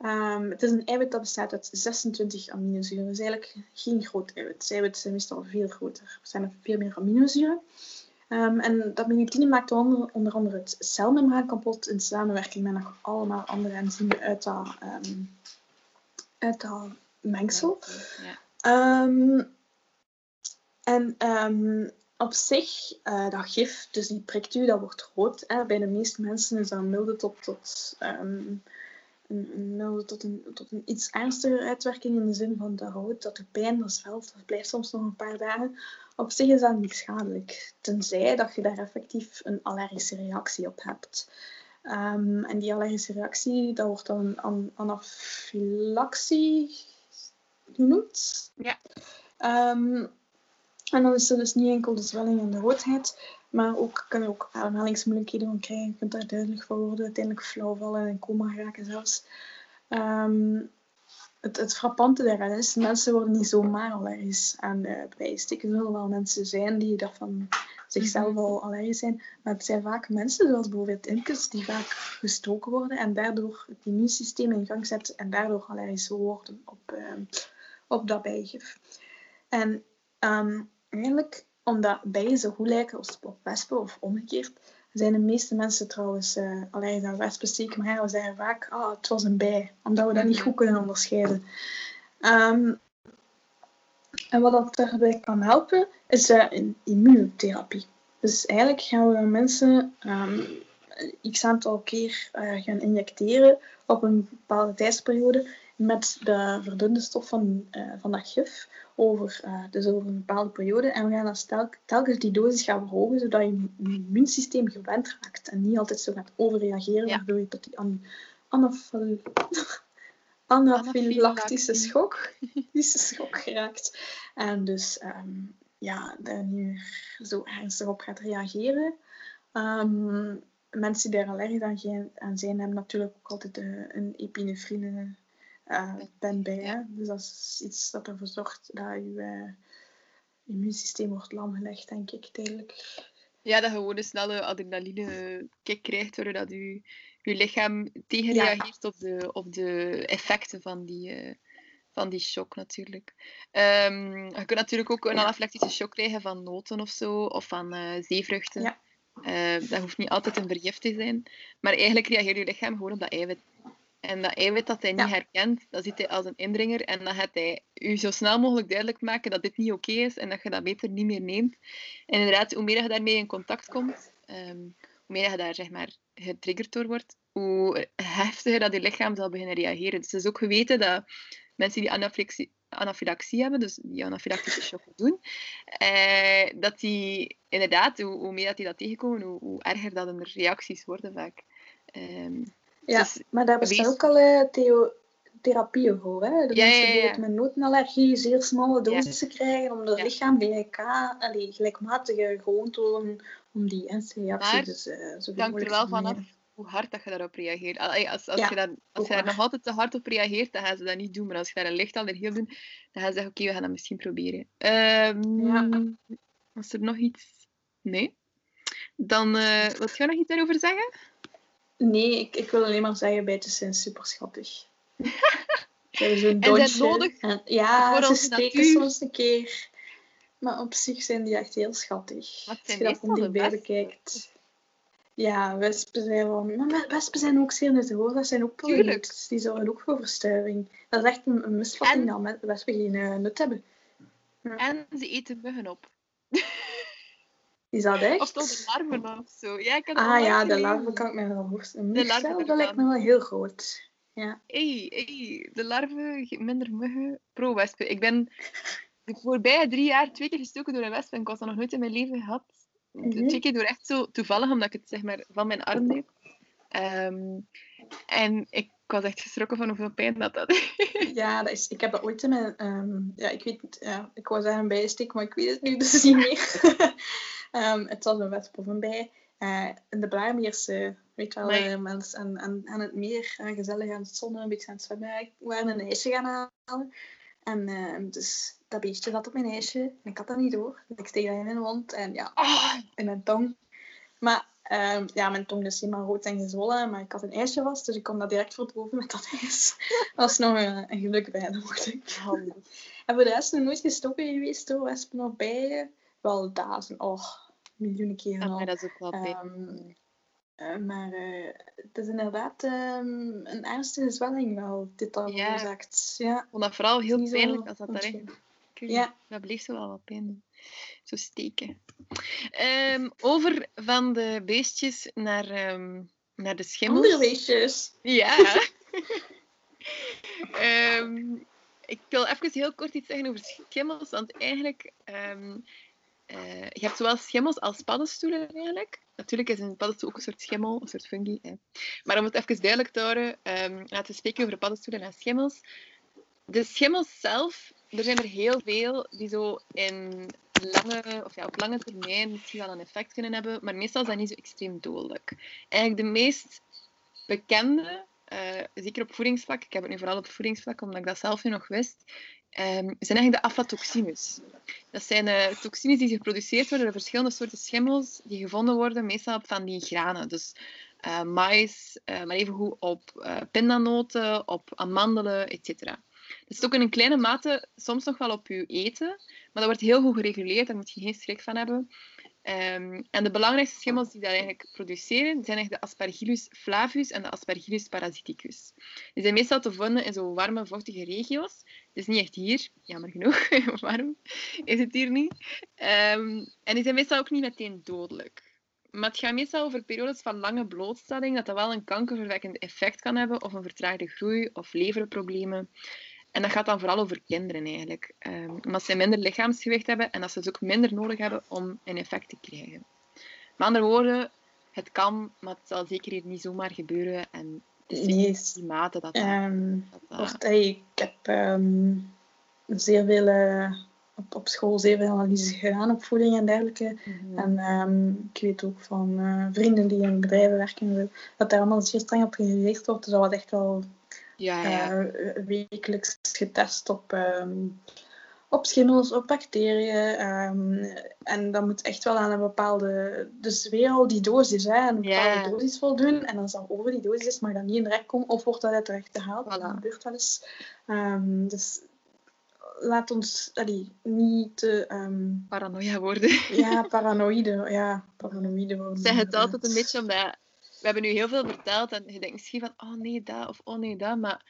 Um, het is een eiwit dat bestaat uit 26 aminozuren. Het is eigenlijk geen groot eiwit. Eiwitten zijn meestal veel groter. Er zijn veel meer aminozuren. Um, en dat melitine maakt onder, onder, andere het celmembraan kapot in samenwerking met nog allemaal andere enzymen uit dat, um, uit dat mengsel. Ja. En op zich, uh, dat gif, dus die prikt u, dat wordt rood. Hè. Bij de meeste mensen is dat milde tot, tot een, een milde tot een, tot een iets ernstiger uitwerking in de zin van de rood, dat de pijn, dat zwelt, dat blijft soms nog een paar dagen. Op zich is dat niet schadelijk, tenzij dat je daar effectief een allergische reactie op hebt. Um, en die allergische reactie, dat wordt dan an anafylaxie genoemd. Ja. Um, en dan is er dus niet enkel de zwelling en de roodheid, maar ook kan je ook ademhalingsmoeilijkheden van krijgen. Je kunt daar duidelijk van worden, uiteindelijk flauw vallen en coma raken zelfs. Um, het, het frappante daaraan is, mensen worden niet zomaar allergisch aan uh. Er zullen wel mensen zijn die daarvan zichzelf mhm. al allergisch zijn. Maar het zijn vaak mensen, zoals bijvoorbeeld imkers, die vaak gestoken worden en daardoor het immuunsysteem in gang zetten en daardoor allergisch worden op, uh, op dat bijgif. En um, eigenlijk, omdat bijen zo goed lijken als wespen of omgekeerd, zijn de meeste mensen trouwens uh, allergisch aan wespensteek, maar we zeggen vaak, ah, het was een bij, omdat we dat niet goed kunnen onderscheiden. Um, en wat dat daarbij kan helpen, is uh, een immunotherapie. Dus eigenlijk gaan we mensen um, x aantal keer uh, gaan injecteren op een bepaalde tijdsperiode met de verdunde stof van, uh, van dat gif over, uh, dus over een bepaalde periode. En we gaan dan stel, telkens die dosis gaan verhogen, zodat je immuunsysteem gewend raakt en niet altijd zo gaat overreageren, ja. waardoor je tot die an anafyl anafylactische schok, schok geraakt. En dus um, ja, daar nu zo ernstig op gaat reageren. Um, mensen die daar allergisch aan zijn, hebben natuurlijk ook altijd uh, een epinefrine uh, ben bij. Hè? Dus dat is iets dat ervoor zorgt dat je uh, immuunsysteem wordt lamgelegd, denk ik, tijdelijk. Ja, dat je gewoon een snelle adrenaline kick krijgt, doordat je, je lichaam tegenreageert ja. op, de, op de effecten van die, uh, van die shock natuurlijk. Um, je kunt natuurlijk ook een ja. shock krijgen van noten of zo, of van uh, zeevruchten. Ja. Uh, dat hoeft niet altijd een vergif te zijn. Maar eigenlijk reageert je lichaam gewoon op dat eiwit En dat eiwit dat hij niet herkent, dat ziet hij als een indringer. En dan gaat hij u zo snel mogelijk duidelijk maken dat dit niet oké is en dat je dat beter niet meer neemt. En inderdaad, hoe meer je daarmee in contact komt, ehm, hoe meer je daar zeg maar, getriggerd door wordt, hoe heftiger dat je lichaam zal beginnen reageren. Dus het is ook geweten dat mensen die anafylactie, anafylaxie hebben, dus die anafylactische shock doen, eh, dat die inderdaad, hoe, hoe meer dat die dat tegenkomen, hoe, hoe erger dat hun reacties worden vaak. Ehm, Ja, dus maar daar bestaan ook al eh, theo- therapieën voor. Hè? De Ja, mensen ja, die ja. het met notenallergie zeer smalle dosissen krijgen, om het lichaam gelijk, allee, gelijkmatige gewoon te worden om die ernstige reactie Maar dus, eh zo Het hangt er wel vanaf hoe hard dat je daarop reageert. Allee, Als, als, je, daar, als je daar nog altijd te hard op reageert, dan gaan ze dat niet doen. Maar als je daar een licht op doet, dan gaan ze zeggen, oké, we gaan dat misschien proberen. Ja. Was er nog iets? Nee? Dan, eh wat ga je nog iets daarover zeggen? Nee, ik, ik wil alleen maar zeggen, bijten zijn super schattig. Ze hebben zo'n En zijn donsje. nodig En, ja, ze steken natuur. soms een keer. Maar op zich zijn die echt heel schattig. Wat Als je dat van dichtbij bekijkt. Ja, wespen zijn wel... Maar wespen zijn ook zeer nuttig hoor. Dat zijn ook pollutants. Die zorgen ook voor verstuiving. Dat is echt een, een misvatting En- dat wespen geen eh, nut hebben. En ze eten muggen op. Is dat echt? Of toch de larven of zo. Ja, ik Ah ja, de larven kan ik me wel voorstellen. De larven dat lijkt me wel heel groot. Ja. Hey, hey, de larven, minder muggen, pro-wespen. Ik ben de voorbije drie jaar twee keer gestoken door een wesp en ik was dat nog nooit in mijn leven gehad. Mhm. Twee keer door echt zo toevallig, omdat ik het zeg maar van mijn arm deed. Ehm, en ik was echt geschrokken van hoeveel pijn dat had. Ja, dat is, ik heb dat ooit in mijn... ehm, ja, ik weet. Ja, ik wou zeggen een bijensteek, maar ik weet het nu dus niet meer. Ehm, het was een wesp of een bij. Eh, in de Blaarmeerse, weet wel, Amai. eh, mensen aan, aan, aan het meer, eh, gezellig aan het zonnen, een beetje aan het zwemmen. Ik waren een ijsje gaan halen. En ehm, dus dat beestje zat op mijn ijsje. En ik had dat niet door. Dus ik steek dat in mijn mond. En ja, Ah, in mijn tong. Maar ehm, ja, mijn tong is helemaal rood en gezwollen. Maar ik had een ijsje vast, dus ik kon dat direct verdoven met dat ijs. Dat was nog een, een geluk bij, dat mocht ik. handig. En voor de rest nog nooit gestoken geweest door wespen of bijen. Wel duizend, oh, miljoenen keren Ah, al. maar dat is ook wel pijn. Ehm, eh, maar eh, het is inderdaad ehm, een ernstige zwelling wel, dit dat Ja. Ja, Ik vond dat vooral heel zo pijnlijk als dat daarin Ja. Dat bleef zo wel wat pijn doen. Zo steken. Ehm, over van de beestjes naar, naar de schimmels. Andere weesjes. Ja. Ik wil even heel kort iets zeggen over schimmels, want eigenlijk... eh, je hebt zowel schimmels als paddenstoelen eigenlijk. Natuurlijk is een paddenstoel ook een soort schimmel, een soort fungi. Hè. Maar om het even duidelijk te houden, ehm, laten we spreken over paddenstoelen en schimmels. De schimmels zelf, er zijn er heel veel die zo in lange, of ja, op lange termijn misschien wel een effect kunnen hebben, maar meestal dat niet zo extreem dodelijk. Eigenlijk de meest bekende, eh, zeker op voedingsvlak, ik heb het nu vooral op voedingsvlak, omdat ik dat zelf nu nog wist, ehm, zijn eigenlijk de aflatoxines. Dat zijn eh, toxines die geproduceerd worden door verschillende soorten schimmels, die gevonden worden meestal op van die granen. Dus eh mais, eh, maar evengoed op eh pindanoten, op amandelen, etc. Dat zit ook in een kleine mate soms nog wel op je eten, maar dat wordt heel goed gereguleerd, daar moet je geen schrik van hebben. Ehm, en de belangrijkste schimmels die dat eigenlijk produceren, zijn eigenlijk de Aspergillus flavus en de Aspergillus parasiticus. Die zijn meestal te vinden in zo warme, vochtige regio's. Het is niet echt hier, jammer genoeg, warm is het hier niet. Ehm, en die zijn meestal ook niet meteen dodelijk. Maar het gaat meestal over periodes van lange blootstelling, dat dat wel een kankerverwekkend effect kan hebben, of een vertraagde groei, of leverproblemen. En dat gaat dan vooral over kinderen eigenlijk. Ehm, omdat ze minder lichaamsgewicht hebben en dat ze dus ook minder nodig hebben om een effect te krijgen. Met andere woorden, het kan, maar het zal zeker hier niet zomaar gebeuren. En het is die mate dat. Ehm, dat, hey, ik heb ehm, zeer veel eh, op, op school zeer veel analyses gedaan op voeding en dergelijke. Mhm. En ehm, ik weet ook van eh, vrienden die in bedrijven werken, dat daar allemaal zeer streng op gereageerd wordt. Dus dat wordt echt wel ja, ja. eh, wekelijks getest op, ehm, op schimmels, op bacteriën. ehm, en dat moet echt wel aan een bepaalde... Dus weer al die dosis, hè, aan een bepaalde dosis voldoen. En als dat over die dosis is, mag dat niet in direct komen. Of wordt dat uit de rechter gehaald. Voilà. Dat gebeurt wel eens. Ehm, dus laat ons allee, niet te... Paranoia worden. ja, paranoïde. Ja, paranoïde worden. Zeg het altijd een beetje omdat we hebben nu heel veel verteld en je denkt misschien van, oh nee, dat of oh nee, dat. Maar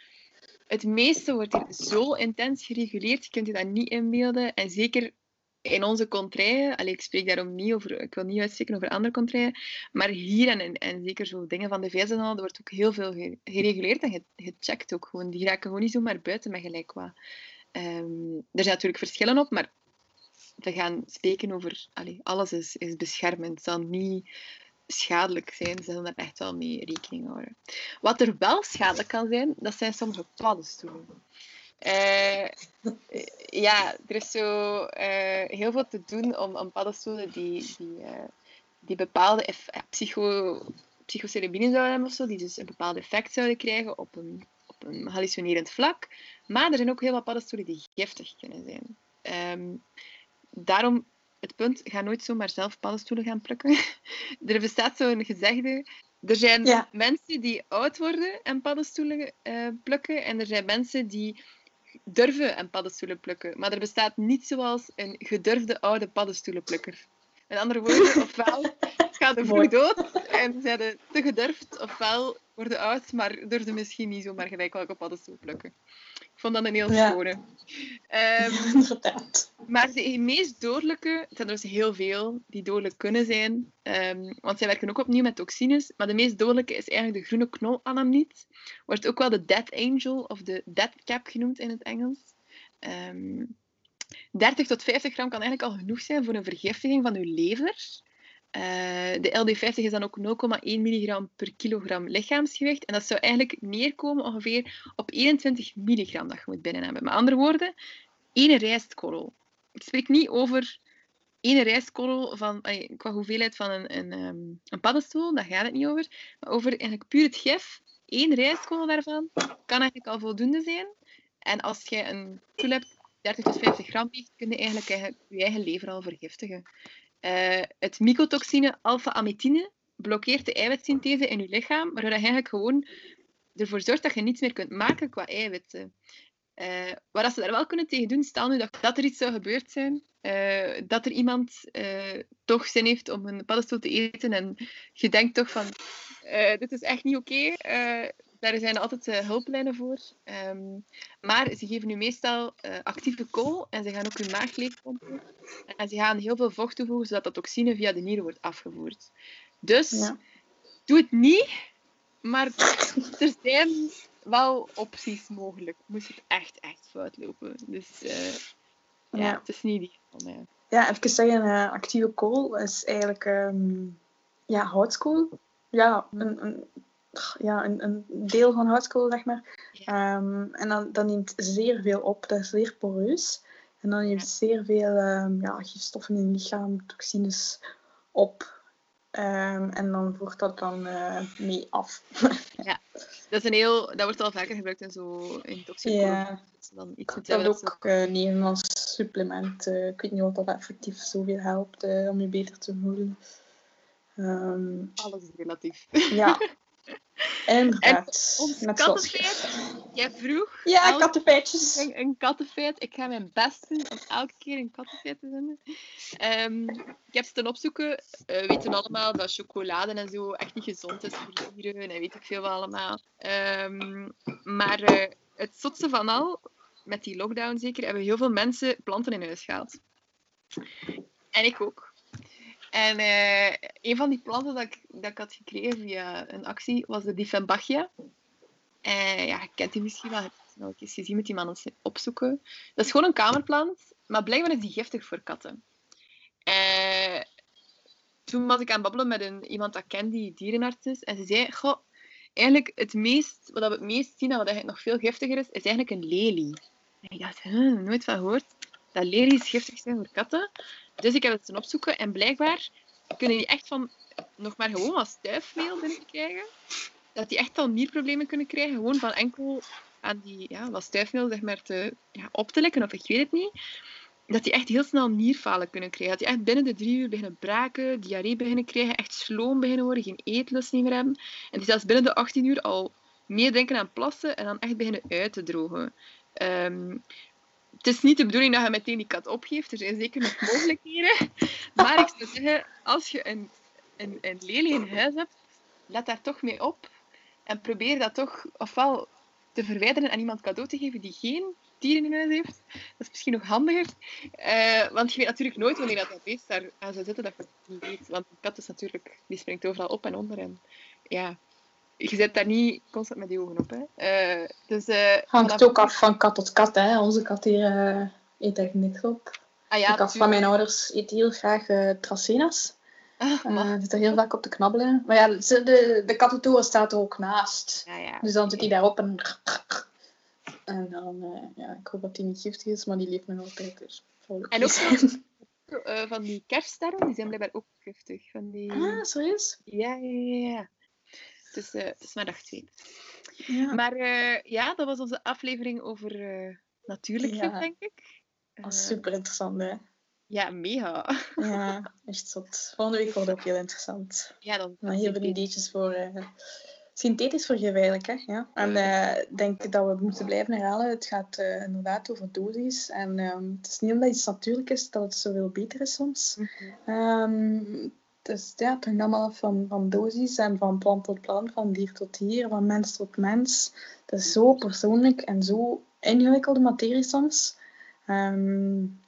het meeste wordt hier zo intens gereguleerd, je kunt je dat niet inbeelden. En zeker in onze contraien, ik spreek daarom niet over, ik wil niet uitspreken over andere contraien, maar hier en, en, zeker zo dingen van de VS en al, er wordt ook heel veel gereguleerd en gecheckt ook gewoon. Die raken gewoon niet zomaar buiten met gelijk wat. Um, er zijn natuurlijk verschillen op, maar we gaan spreken over, allee, alles is, is beschermend. Het zal niet schadelijk zijn. Ze zullen daar echt wel mee rekening houden. Wat er wel schadelijk kan zijn, dat zijn sommige paddenstoelen. Uh, ja, er is zo uh, heel veel te doen om, om paddenstoelen die, die, uh, die bepaalde psycho, psychocerebine zouden hebben of zo, die dus een bepaald effect zouden krijgen op een, op een hallucinerend vlak. Maar er zijn ook heel wat paddenstoelen die giftig kunnen zijn. Um, daarom het punt, ga nooit zomaar zelf paddenstoelen gaan plukken. er bestaat zo'n gezegde. Er zijn mensen die oud worden en paddenstoelen uh, plukken. En er zijn mensen die durven en paddenstoelen plukken. Maar er bestaat niet zoals een gedurfde oude paddenstoelenplukker. Met andere woorden, ofwel gaat de vroeg dood en zijn te gedurfd, ofwel worden oud, maar durfde misschien niet zomaar gelijk welke paddenstoel plukken. Ik vond dat een heel schone. Um, maar de meest dodelijke, het zijn er dus heel veel die dodelijk kunnen zijn, um, want zij werken ook opnieuw met toxines, maar de meest dodelijke is eigenlijk de groene knolanamniet. Wordt ook wel de death angel of de death cap genoemd in het Engels. Um, ehm, 30 tot 50 gram kan eigenlijk al genoeg zijn voor een vergiftiging van uw lever. Uh, de LD50 is dan ook 0,1 milligram per kilogram lichaamsgewicht. En dat zou eigenlijk neerkomen ongeveer op 21 milligram dat je moet binnen hebben. Met andere woorden, één rijstkorrel. Ik spreek niet over één rijstkorrel van, qua hoeveelheid van een, een, um, een paddenstoel, daar gaat het niet over. Maar over eigenlijk puur het gif. Eén rijstkorrel daarvan kan eigenlijk al voldoende zijn. En als je een stoel hebt 30 tot 50 gram weegt, kun je eigenlijk, je eigen lever al vergiftigen. Uh, het mycotoxine alpha-amitine blokkeert de eiwitsynthese in je lichaam, waardoor je eigenlijk gewoon ervoor zorgt dat je niets meer kunt maken qua eiwitten. Uh, wat ze daar wel kunnen tegen doen, stel nu dat, dat er iets zou gebeurd zijn, uh, dat er iemand toch zin heeft om een paddenstoel te eten en je denkt toch van, dit is echt niet oké. Daar zijn altijd uh, hulplijnen voor. Um, maar ze geven nu meestal uh, actieve kool en ze gaan ook hun maag leegpompen. En ze gaan heel veel vocht toevoegen, zodat dat toxine via de nieren wordt afgevoerd. Dus ja. doe het niet, maar er zijn wel opties mogelijk. Moest het echt, echt fout lopen. Dus uh, ja, ja, het is niet die mij. Ja, even zeggen, actieve kool is eigenlijk um, ja, houtskool. Ja, een, een ja, een, een deel van houtskool, zeg maar. Um, en dan, dat neemt zeer veel op, dat is zeer poreus. En dan neemt zeer veel um, ja, gifstoffen in het lichaam, toxines op. Um, en dan voert dat dan uh, mee af. ja, dat, is een heel, dat wordt al vaker gebruikt in, zo, in ja. dan iets dat hebben ook uh, nemen als supplement. Uh, ik weet niet of dat effectief zoveel helpt om je beter te voelen. Alles is relatief. Ja, En ons kattenfeit, jij vroeg... Ja, kattenfeitjes. Een, een kattenfeit. Ik ga mijn best doen om elke keer een kattenfeit te vinden. Um, ik heb ze ten opzoeken. Uh, we weten allemaal dat chocolade en zo echt niet gezond is voor dieren. En weet ik veel allemaal. Um, maar uh, het zotste van al, met die lockdown zeker, hebben heel veel mensen planten in huis gehaald. En ik ook. En uh, een van die planten dat ik, dat ik had gekregen via een actie was de Diffenbachia. En ja, je kent die misschien wel. Je hebt het al eens gezien met die mannen opzoeken. Dat is gewoon een kamerplant, maar blijkbaar is die giftig voor katten. Uh, toen was ik aan het babbelen met een, iemand dat kent die dierenarts is. En ze zei, goh, eigenlijk het meest, wat we het meest zien en wat eigenlijk nog veel giftiger is, is eigenlijk een lelie. En ik dacht, huh, nooit van gehoord. Dat lelies giftig zijn voor katten. Dus ik heb het opzoeken en blijkbaar kunnen die echt van nog maar gewoon wat stuifmeel binnenkrijgen. Dat die echt al nierproblemen kunnen krijgen, gewoon van enkel aan die ja, wat stuifmeel zeg maar, te, ja, op te lekken, of ik weet het niet. Dat die echt heel snel nierfalen kunnen krijgen. Dat die echt binnen de drie uur beginnen braken, diarree beginnen krijgen, echt sloom beginnen worden, geen eetlust meer hebben. En die zelfs binnen de 18 uur al meer denken aan plassen en dan echt beginnen uit te drogen. Um, het is niet de bedoeling dat je meteen die kat opgeeft. Er zijn zeker nog mogelijkheden. Maar ik zou zeggen, als je een, een, een lelie in huis hebt, let daar toch mee op. En probeer dat toch ofwel te verwijderen en iemand cadeau te geven die geen dieren in huis heeft. Dat is misschien nog handiger. Eh, want je weet natuurlijk nooit wanneer dat, dat beest daar aan zou zitten dat je het niet weet. Want een kat is natuurlijk, die springt overal op en onder. En ja, je zit daar niet constant met die ogen op. Hè. Uh, dus, uh, Hangt ook af van kat tot kat. Hè. Onze kat hier uh, eet echt niks op. Ah, ja, de kat van mijn ouders eet heel graag uh, tracena's. Ah, Uh, zit er heel vaak op te knabbelen. Maar ja, de, de, kattentoren staat er ook naast. ja, ja. Dus dan zit hij daarop en... En dan, ja, ik hoop dat hij niet giftig is, maar die leeft nog altijd. Dus En ook van die kerststerren, die zijn blijkbaar ook giftig. Van die... Ah, serieus? Ja, ja, ja. Dus uh, het is maar dag twee. Ja. Maar uh, ja, dat was onze aflevering over uh, natuurlijk Ja. denk ik. Dat is Eh, super interessant, hè? Ja, mega. Ja, echt zot. Volgende week wordt ook heel interessant. Ja, dan. Maar heel veel ideetjes voor synthetisch vergif eigenlijk. Hè? Ja. En uh, ik denk dat we moeten blijven herhalen. Het gaat uh, inderdaad over dosis. En um, het is niet omdat iets natuurlijk is dat het zoveel beter is soms. Mm -hmm. um, dus ja, het hangt allemaal van, van dosis en van plant tot plant, van dier tot dier, van mens tot mens. Het is zo persoonlijk en zo ingewikkelde materie soms. Um,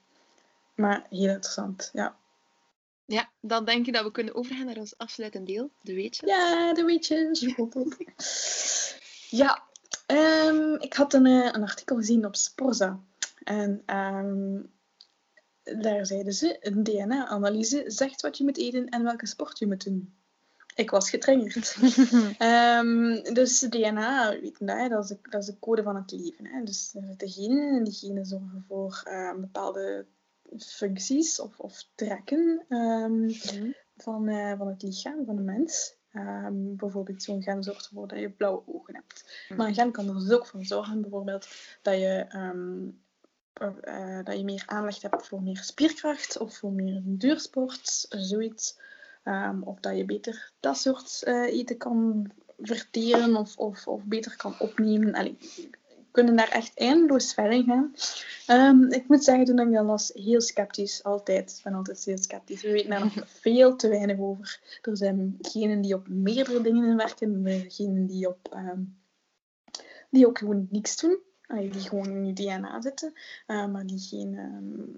maar heel interessant, ja. Ja, dan denk ik dat we kunnen overgaan naar ons afsluitend deel, de weetjes. Ja, de weetjes. ja, um, ik had een, uh, een artikel gezien op Sporza. En um, daar zeiden ze, een DNA-analyse zegt wat je moet eten en welke sport je moet doen. Ik was getriggerd. um, dus DNA, weet je, dat, is de, dat is de code van het leven. Hè? Dus er zitten genen en die genen zorgen voor uh, bepaalde functies of, of trekken um, mm. van, uh, van het lichaam van de mens. Um, bijvoorbeeld zo'n gen zorgt ervoor dat je blauwe ogen hebt. Mm. Maar een gen kan er dus ook voor zorgen, bijvoorbeeld, dat je, um, uh, dat je meer aanleg hebt voor meer spierkracht of voor meer duursport, zoiets. of dat je beter dat soort uh, eten kan verteren of, of, of beter kan opnemen. Allee, kunnen daar echt eindeloos verder gaan. Um, ik moet zeggen, toen ik dat las, heel sceptisch. Altijd. Ik ben altijd heel sceptisch. We weten daar nog veel te weinig over. Er zijn genen die op meerdere dingen werken. Degenen die op... Um, die ook gewoon niks doen. Die gewoon in je DNA zitten. Uh, maar die geen... Um,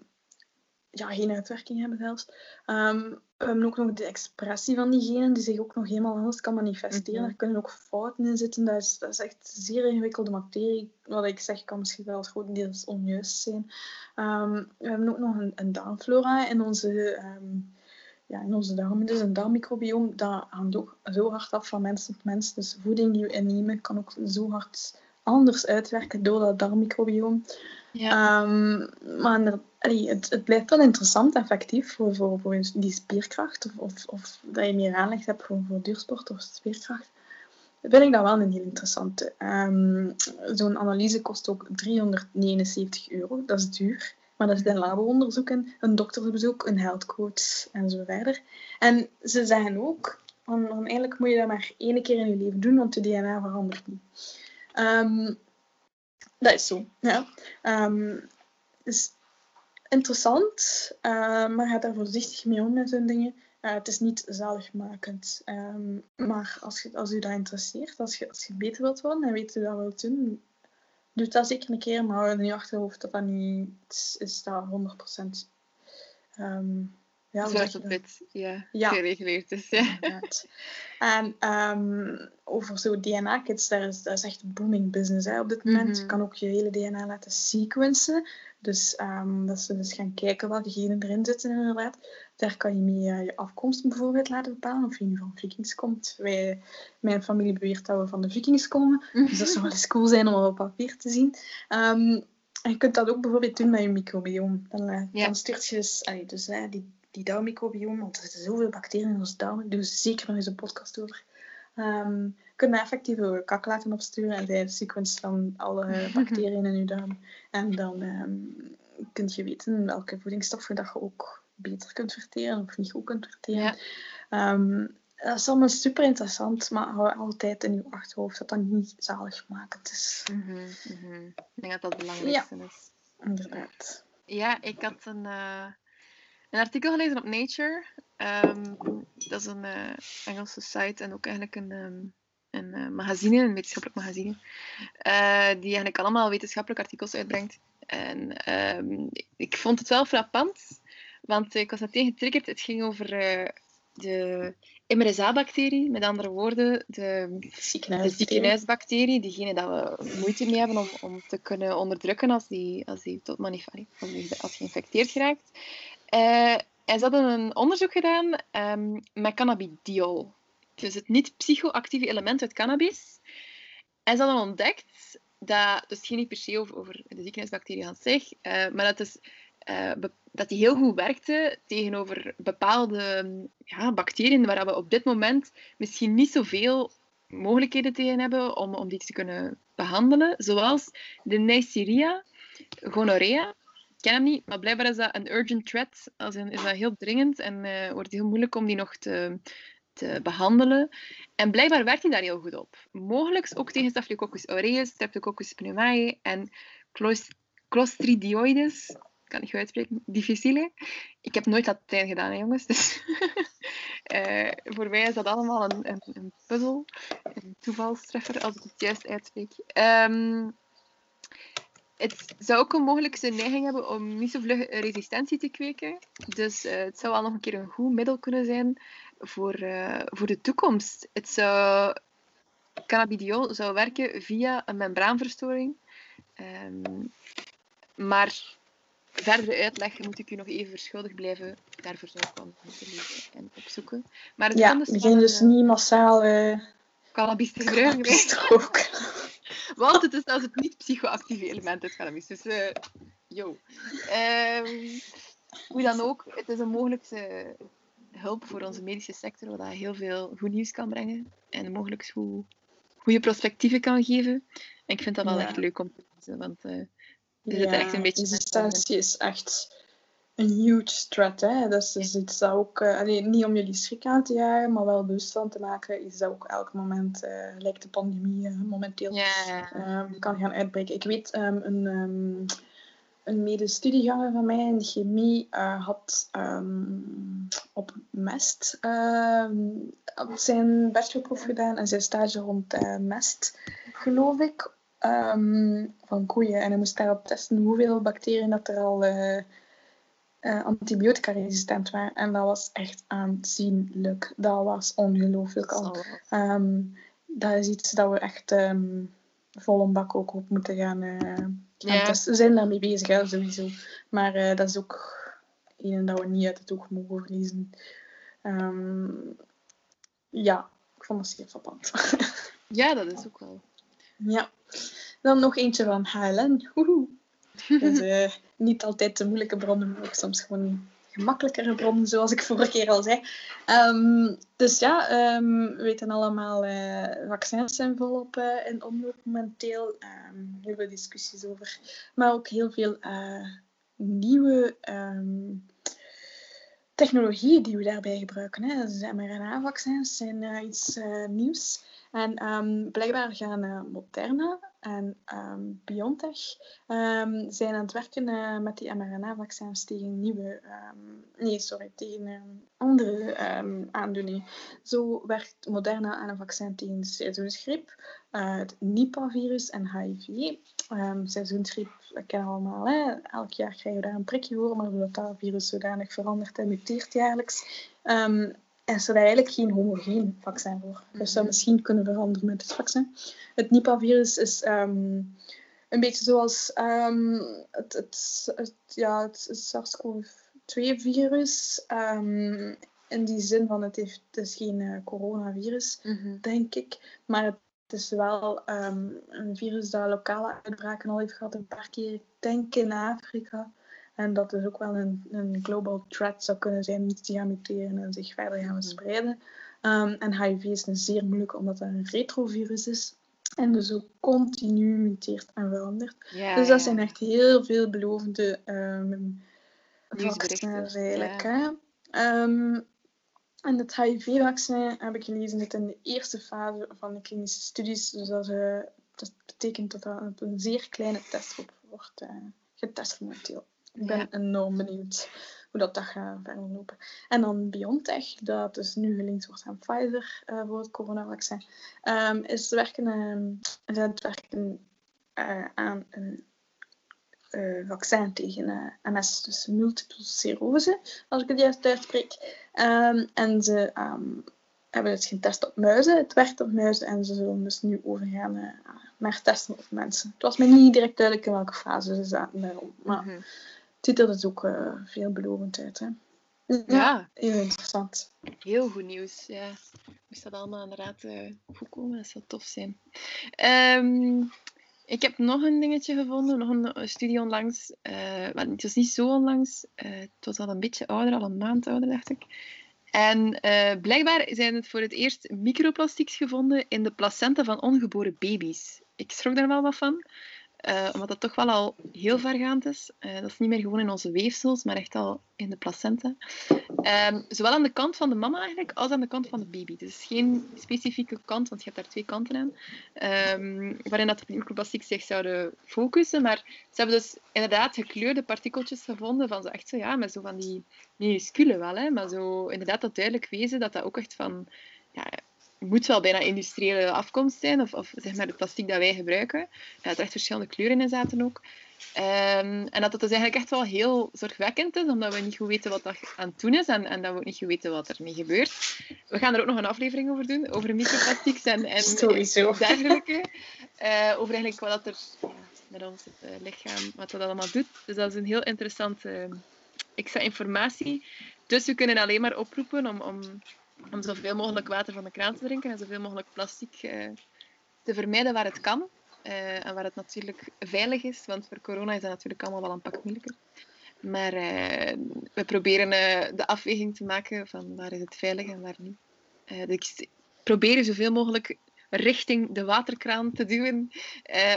ja, geen uitwerking hebben zelfs. Um, we hebben ook nog de expressie van die genen, die zich ook nog helemaal anders kan manifesteren. Mm -hmm. Er kunnen ook fouten in zitten. Dat is, dat is echt zeer ingewikkelde materie. Wat ik zeg, kan misschien wel grotendeels onjuist zijn. Um, we hebben ook nog een, een darmflora in onze, um, ja, in onze darmen. Dus een darmmicrobioom, dat hangt ook zo hard af van mens tot mens. Dus voeding die we innemen kan ook zo hard anders uitwerken door dat darmmicrobioom. Ja. Um, maar allee, het, het blijft wel interessant, effectief, voor, voor, voor die spierkracht. Of, of, of dat je meer aanleg hebt voor, voor duursport of spierkracht. Vind ik dat wel een heel interessante. Um, Zo'n analyse kost ook 379 euro. Dat is duur. Maar dat is een labo-onderzoek, een doktersbezoek, een health coach en zo verder. En ze zeggen ook, van, eigenlijk moet je dat maar één keer in je leven doen, want de DNA verandert niet. Um, dat is zo, ja. Um, dus interessant, uh, maar ga daar voorzichtig mee om met zo'n dingen. Het is niet zaligmakend. Um, maar als, je, als u dat interesseert, als je, als je beter wilt worden en weet hoe dat wilt doen, doe dat zeker een keer, maar hou in je achterhoofd dat dat niet is, is dat 100% um, ja, op wit, ja, ja. gereguleerd is. Ja. En um, over zo'n DNA-kits, dat is, dat is echt een booming business hè, op dit moment. Mm -hmm. Je kan ook je hele DNA laten sequencen. Dus um, dat ze dus gaan kijken welke genen erin zitten inderdaad. Daar kan je mee uh, je afkomst bijvoorbeeld laten bepalen, of je nu van vikings komt. Wij, mijn familie beweert dat we van de vikings komen. Mm -hmm. Dus dat zou wel eens cool zijn om op papier te zien. Um, en je kunt dat ook bijvoorbeeld doen met je microbiome. Dan, uh, ja. dan stuurt je dus, allee, dus uh, die die darmmicrobiome, want er zitten zoveel bacteriën in onze darmen, ze zeker nog eens een podcast over. Um, kunnen effectief een kak laten opsturen en zij sequence dan alle bacteriën in je darm. En dan um, kun je weten welke voedingsstoffen dat je ook beter kunt verteren of niet goed kunt verteren. Ja. Um, dat is allemaal super interessant, maar hou altijd in je achterhoofd dat dat niet zaligmakend is. Mm -hmm, mm -hmm. Ik denk dat dat het belangrijkste ja. is. Inderdaad. Ja, ik had een... Uh een artikel gelezen op Nature. Ehm, dat is een uh, Engelse site en ook eigenlijk een, um, een uh, magazine, een wetenschappelijk magazine, uh, die eigenlijk allemaal wetenschappelijke artikels uitbrengt. En um, ik vond het wel frappant, want ik was meteen getriggerd. Het ging over de MRSA-bacterie, met andere woorden, de ziekenhuisbacterie, diegene dat we moeite mee hebben om, om te kunnen onderdrukken als die, als die tot manifest, als die geïnfecteerd geraakt. Uh, en ze hadden een onderzoek gedaan um, met cannabidiol. Dus het niet-psychoactieve element uit cannabis. En ze hadden ontdekt dat, dus ging niet per se over, de ziekenhuisbacterie aan zich, uh, maar dat, is, uh, dat die heel goed werkte tegenover bepaalde ja, bacteriën waar we op dit moment misschien niet zoveel mogelijkheden tegen hebben om, om die te kunnen behandelen, zoals de Neisseria gonorrhea ken hem niet, maar blijkbaar is dat een urgent threat. Als in, is dat heel dringend en uh, wordt heel moeilijk om die nog te, te behandelen. En blijkbaar werkt hij daar heel goed op. Mogelijk ook tegen Staphylococcus aureus, Streptococcus pneumoniae en Clostridioides. Kan ik goed uitspreken. Difficile. Ik heb nooit Latijn gedaan, jongens. Dus uh, voor mij is dat allemaal een, een, een puzzel. Een toevalstreffer, als ik het juist uitspreek. Um, het zou ook een mogelijke neiging hebben om niet zo vlug resistentie te kweken. Dus uh, het zou wel nog een keer een goed middel kunnen zijn voor, uh, voor de toekomst. Het zou, cannabidiol zou werken via een membraanverstoring. Um, maar verdere uitleg moet ik u nog even verschuldigd blijven. Daarvoor zou ik wel moeten lezen en opzoeken. Maar het ja, we gaan dus niet massaal... Uh... Cannabis te gebruiken. Cannabis want het is zelfs het niet-psychoactieve element uit cannabis. Dus, uh, yo. Um, hoe dan ook, het is een mogelijke hulp voor onze medische sector, wat heel veel goed nieuws kan brengen. En mogelijk hoe goede perspectieven kan geven. En ik vind dat wel ja. echt leuk om te lezen, want uh, er zit echt een beetje... Resistentie is echt een huge threat. Hè? Dus, dus iets dat ook, uh, allee, niet om jullie schrik aan te jagen, maar wel bewust van te maken, is dat ook elk moment, uh, lijkt de pandemie uh, momenteel, yeah. kan gaan uitbreken. Ik weet, um, een, um, een medestudieganger van mij in de chemie had op mest zijn bachelorproef gedaan en zijn stage rond mest, geloof ik, van koeien. En hij moest daarop testen hoeveel bacteriën dat er al uh, antibiotica-resistent waren. En dat was echt aanzienlijk. Dat was ongelooflijk al. Um, dat is iets dat we echt um, vol een bak ook op moeten gaan, uh, gaan ja. testen. We zijn daarmee bezig, hè, sowieso. Maar uh, dat is ook een dat we niet uit het oog mogen verliezen. Um, ja, ik vond dat zeer frappant. ja, dat is ook wel. Ja. Dan nog eentje van HLN. Woehoe. Dus uh, niet altijd de moeilijke bronnen, maar ook soms gewoon gemakkelijkere bronnen, zoals ik vorige keer al zei. Um, dus ja, um, we weten allemaal, uh, vaccins zijn volop uh, in omloop momenteel. Um, heel veel discussies over. Maar ook heel veel nieuwe technologieën die we daarbij gebruiken. Hè. Dus mRNA-vaccins zijn iets nieuws. En blijkbaar gaan Moderna en um, BioNTech um, zijn aan het werken uh, met die mRNA-vaccins tegen nieuwe, nee, sorry, tegen andere aandoeningen. Zo werkt Moderna aan een vaccin tegen seizoensgriep, uh, het Nipah-virus en HIV. seizoensgriep, dat kennen we allemaal, hè? elk jaar krijgen we daar een prikje voor, maar doordat dat virus zodanig verandert en muteert jaarlijks, is er eigenlijk geen homogeen vaccin voor. Dus dat zou misschien kunnen veranderen met het vaccin. Het Nipah-virus is um, een beetje zoals um, het, het, het, ja, het SARS-CoV-2-virus. Um, ehm, in die zin van het, heeft, het is geen uh, coronavirus, mm -hmm. denk ik. Maar het is wel een virus dat lokale uitbraken al heeft gehad een paar keer. Ik denk in Afrika. En dat dus ook wel een, een global threat zou kunnen zijn die te gaan muteren en zich verder gaan verspreiden. Um, en HIV is een zeer moeilijk omdat het een retrovirus is. En dus ook continu muteert en verandert. Ja, dus dat ja. zijn echt heel veelbelovende um, vaccins eigenlijk. Ja. Um, en het HIV-vaccin heb ik gelezen dat in de eerste fase van de klinische studies. Dus dat, uh, dat betekent dat dat op een zeer kleine testgroep wordt uh, getest momenteel. Ik ben enorm benieuwd hoe dat, dat gaat verder lopen. En dan BioNTech, dat dus nu gelinkt wordt aan Pfizer uh, voor het coronavaccin, um, is werken, um, het werken uh, aan een uh, vaccin tegen MS, dus multiple sclerose, als ik het juist uitspreek. Um, en ze hebben het getest op muizen. Het werkt op muizen en ze zullen dus nu overgaan uh, naar testen op mensen. Het was mij niet direct duidelijk in welke fase ze zaten daarom. Maar mm -hmm. Het ziet er dus ook uh, veelbelovend uit. Hè. Ja, ja, heel interessant. Heel goed nieuws. Ja. Moest dat allemaal inderdaad uh, goed komen, dat zou tof zijn. Um, ik heb nog een dingetje gevonden, nog een studie onlangs. Uh, het was niet zo onlangs, het was al een beetje ouder, al een maand ouder, dacht ik. En uh, blijkbaar zijn het voor het eerst microplastics gevonden in de placenta van ongeboren baby's. Ik schrok daar wel wat van. Uh, omdat dat toch wel al heel vergaand is. Uh, dat is niet meer gewoon in onze weefsels, maar echt al in de placenta. Um, zowel aan de kant van de mama eigenlijk, als aan de kant van de baby. Dus geen specifieke kant, want je hebt daar twee kanten aan. Um, waarin dat de microplastics zich zouden focussen. Maar ze hebben dus inderdaad gekleurde partikeltjes gevonden van zo echt zo, ja, met zo van die minuscule wel, hè, maar zo inderdaad dat duidelijk wezen dat dat ook echt van ja, moet wel bijna industriële afkomst zijn, of, of zeg maar de plastic dat wij gebruiken. Dat er echt verschillende kleuren in zaten ook. Um, en dat het dus eigenlijk echt wel heel zorgwekkend is, omdat we niet goed weten wat dat aan het doen is en, en dat we ook niet goed weten wat er mee gebeurt. We gaan er ook nog een aflevering over doen, over microplastics en, en dergelijke. Uh, over eigenlijk wat er met ons uh, lichaam, wat dat allemaal doet. Dus dat is een heel interessante uh, extra informatie. Dus we kunnen alleen maar oproepen om, om om zoveel mogelijk water van de kraan te drinken en zoveel mogelijk plastic uh, te vermijden waar het kan. Uh, en waar het natuurlijk veilig is, want voor corona is dat natuurlijk allemaal wel een pak moeilijker. Maar uh, we proberen de afweging te maken van waar is het veilig en waar niet. dus ik probeer zoveel mogelijk richting de waterkraan te duwen,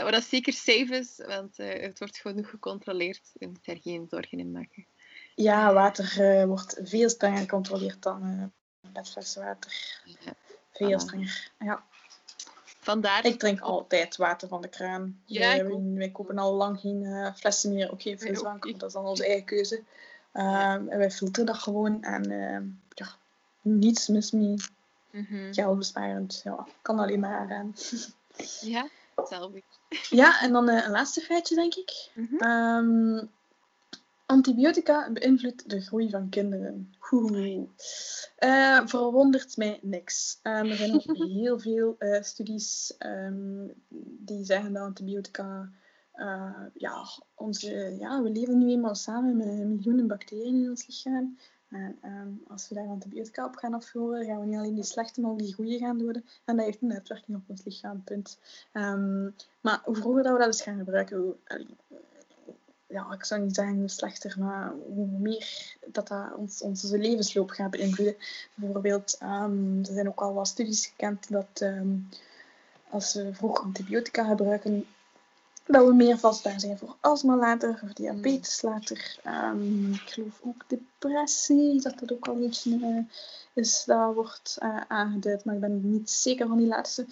wat dat zeker safe is, want het wordt genoeg gecontroleerd. Je moet daar geen zorgen in maken. Ja, water wordt veel strenger gecontroleerd dan met fles water. Veel ah. strenger. Ja. Vandaar... Ik drink altijd water van de kraan. Ja, wij, wij, kopen al lang geen uh, flessen meer. Ook geen frisdrank, dat is dan onze eigen keuze. Uh, en wij filteren dat gewoon. En uh, ja, niets mis mee. Mm -hmm. Geldbesparend. Ja, kan alleen maar aan. ja, hetzelfde. Ja, en dan een laatste feitje, denk ik. Mm -hmm. um, Antibiotica beïnvloedt de groei van kinderen. Uh, verwondert mij niks. Um, er zijn ook heel veel uh, studies um, die zeggen dat antibiotica. Uh, ja, onze, ja, we leven nu eenmaal samen met miljoenen bacteriën in ons lichaam. En um, als we daar antibiotica op gaan afvoeren, gaan we niet alleen die slechte, maar ook die goede gaan doden. En dat heeft een uitwerking op ons lichaam, punt. maar hoe vroeger dat we dat eens gaan gebruiken, hoe, ja, ik zou niet zeggen slechter, maar hoe meer dat, dat ons, onze levensloop gaat beïnvloeden. Bijvoorbeeld, um, er zijn ook al wat studies gekend dat um, als we vroeg antibiotica gebruiken, dat we meer vatbaar zijn voor astma later, of diabetes later. Um, ik geloof ook depressie, dat dat ook al iets uh, is dat wordt uh, aangeduid, maar ik ben niet zeker van die laatste.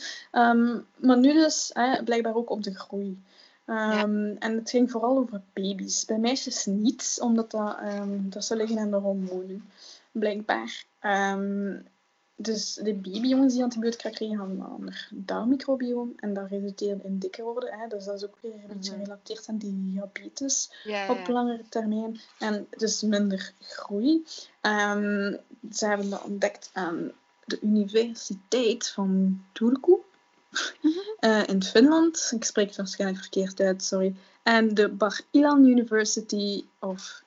maar nu dus uh, blijkbaar ook op de groei. Um, En het ging vooral over baby's. Bij meisjes niet, omdat dat, um, dat ze liggen aan de hormonen, blijkbaar. Um, dus de babyjongens die antibiotica kregen, hadden een ander darmmicrobioom. En dat resulteerde in dikker worden. Hè. Dus dat is ook weer een beetje mhm. gerelateerd aan die diabetes op langere termijn. En dus minder groei. ze hebben dat ontdekt aan de Universiteit van Turku uh, in Finland. Ik spreek het waarschijnlijk verkeerd uit, sorry. En de Bar Ilan University of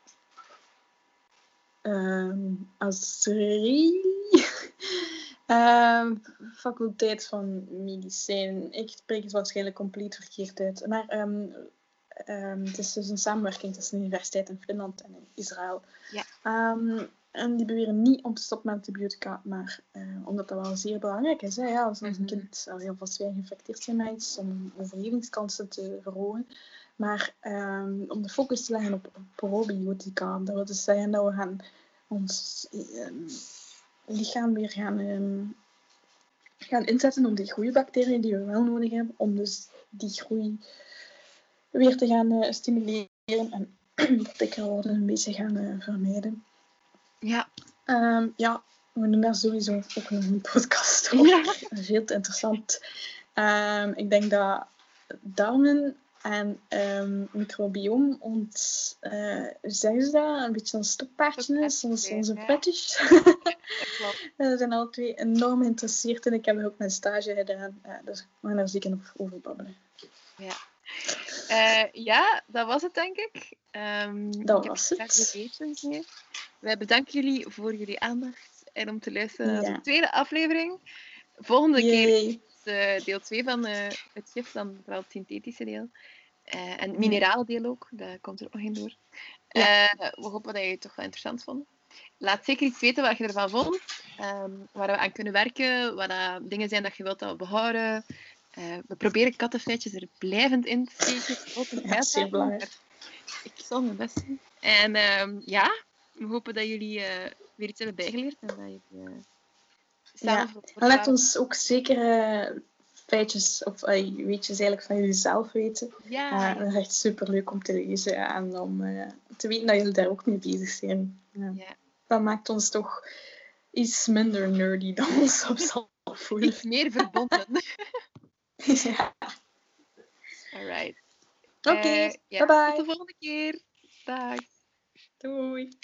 um, Azri. uh, faculteit van Medicijn. Ik spreek het waarschijnlijk compleet verkeerd uit. Maar um, um, het is dus een samenwerking tussen de universiteit in Finland en in Israël. Ja. En die beweren niet om te stoppen met antibiotica, maar uh, omdat dat wel zeer belangrijk is. Hè? Ja, als een mhm. kind, als heel veel wij geïnfecteerd zijn met iets, om overlevingskansen te verhogen. Maar um, om de focus te leggen op probiotica, dat wil dus zeggen dat we gaan ons um, lichaam weer gaan, um, gaan inzetten om die goede bacteriën die we wel nodig hebben, om dus die groei weer te gaan uh, stimuleren. En dat ik al een beetje ga eh, vermijden. Ja. Ehm, ja, we doen daar sowieso ook nog een podcast over. Ja. Veel te interessant. Ehm, ik denk dat darmen en ehm microbiome ons, eh, zeggen ze dat? Een beetje een stokpaardje is, ons, onze ja. fetish. Dat klopt. We zijn alle twee enorm geïnteresseerd en ik heb er ook mijn stage gedaan. Eh, dus ik ga daar zeker nog over babbelen. Eh, ja, dat was het denk ik. Ehm, Dat ik was het. hier. Wij bedanken jullie voor jullie aandacht en om te luisteren naar Ja. de tweede aflevering. Volgende keer is eh, deel 2 van eh, het gif, dan vooral het synthetische deel. Eh, en het minerale deel ook, daar komt er nog in door. Ja. We hopen dat je het toch wel interessant vond. Laat zeker iets weten wat je ervan vond. ehm, waar we aan kunnen werken, wat dat dingen zijn dat je wilt dat we behouden. Eh, we proberen kattenfeitjes er blijvend in te steken. Ook een Ja, zeer uitdaging, belangrijk. Ik zal mijn best doen. En ehm, ja, we hopen dat jullie eh, weer iets hebben bijgeleerd. En dat jullie uh, samen Ja. laat ons ook zeker eh, feitjes of eh, weetjes eigenlijk van jullie zelf weten. Ja, Eh, dat is echt super leuk om te lezen en om eh, te weten dat jullie daar ook mee bezig zijn. Ja. Ja. Dat maakt ons toch iets minder nerdy dan ons op zal voelen. iets meer verbonden. ja. Alright. Oké, Eh, ja, bye bye. Tot de volgende keer. Dag. Doei.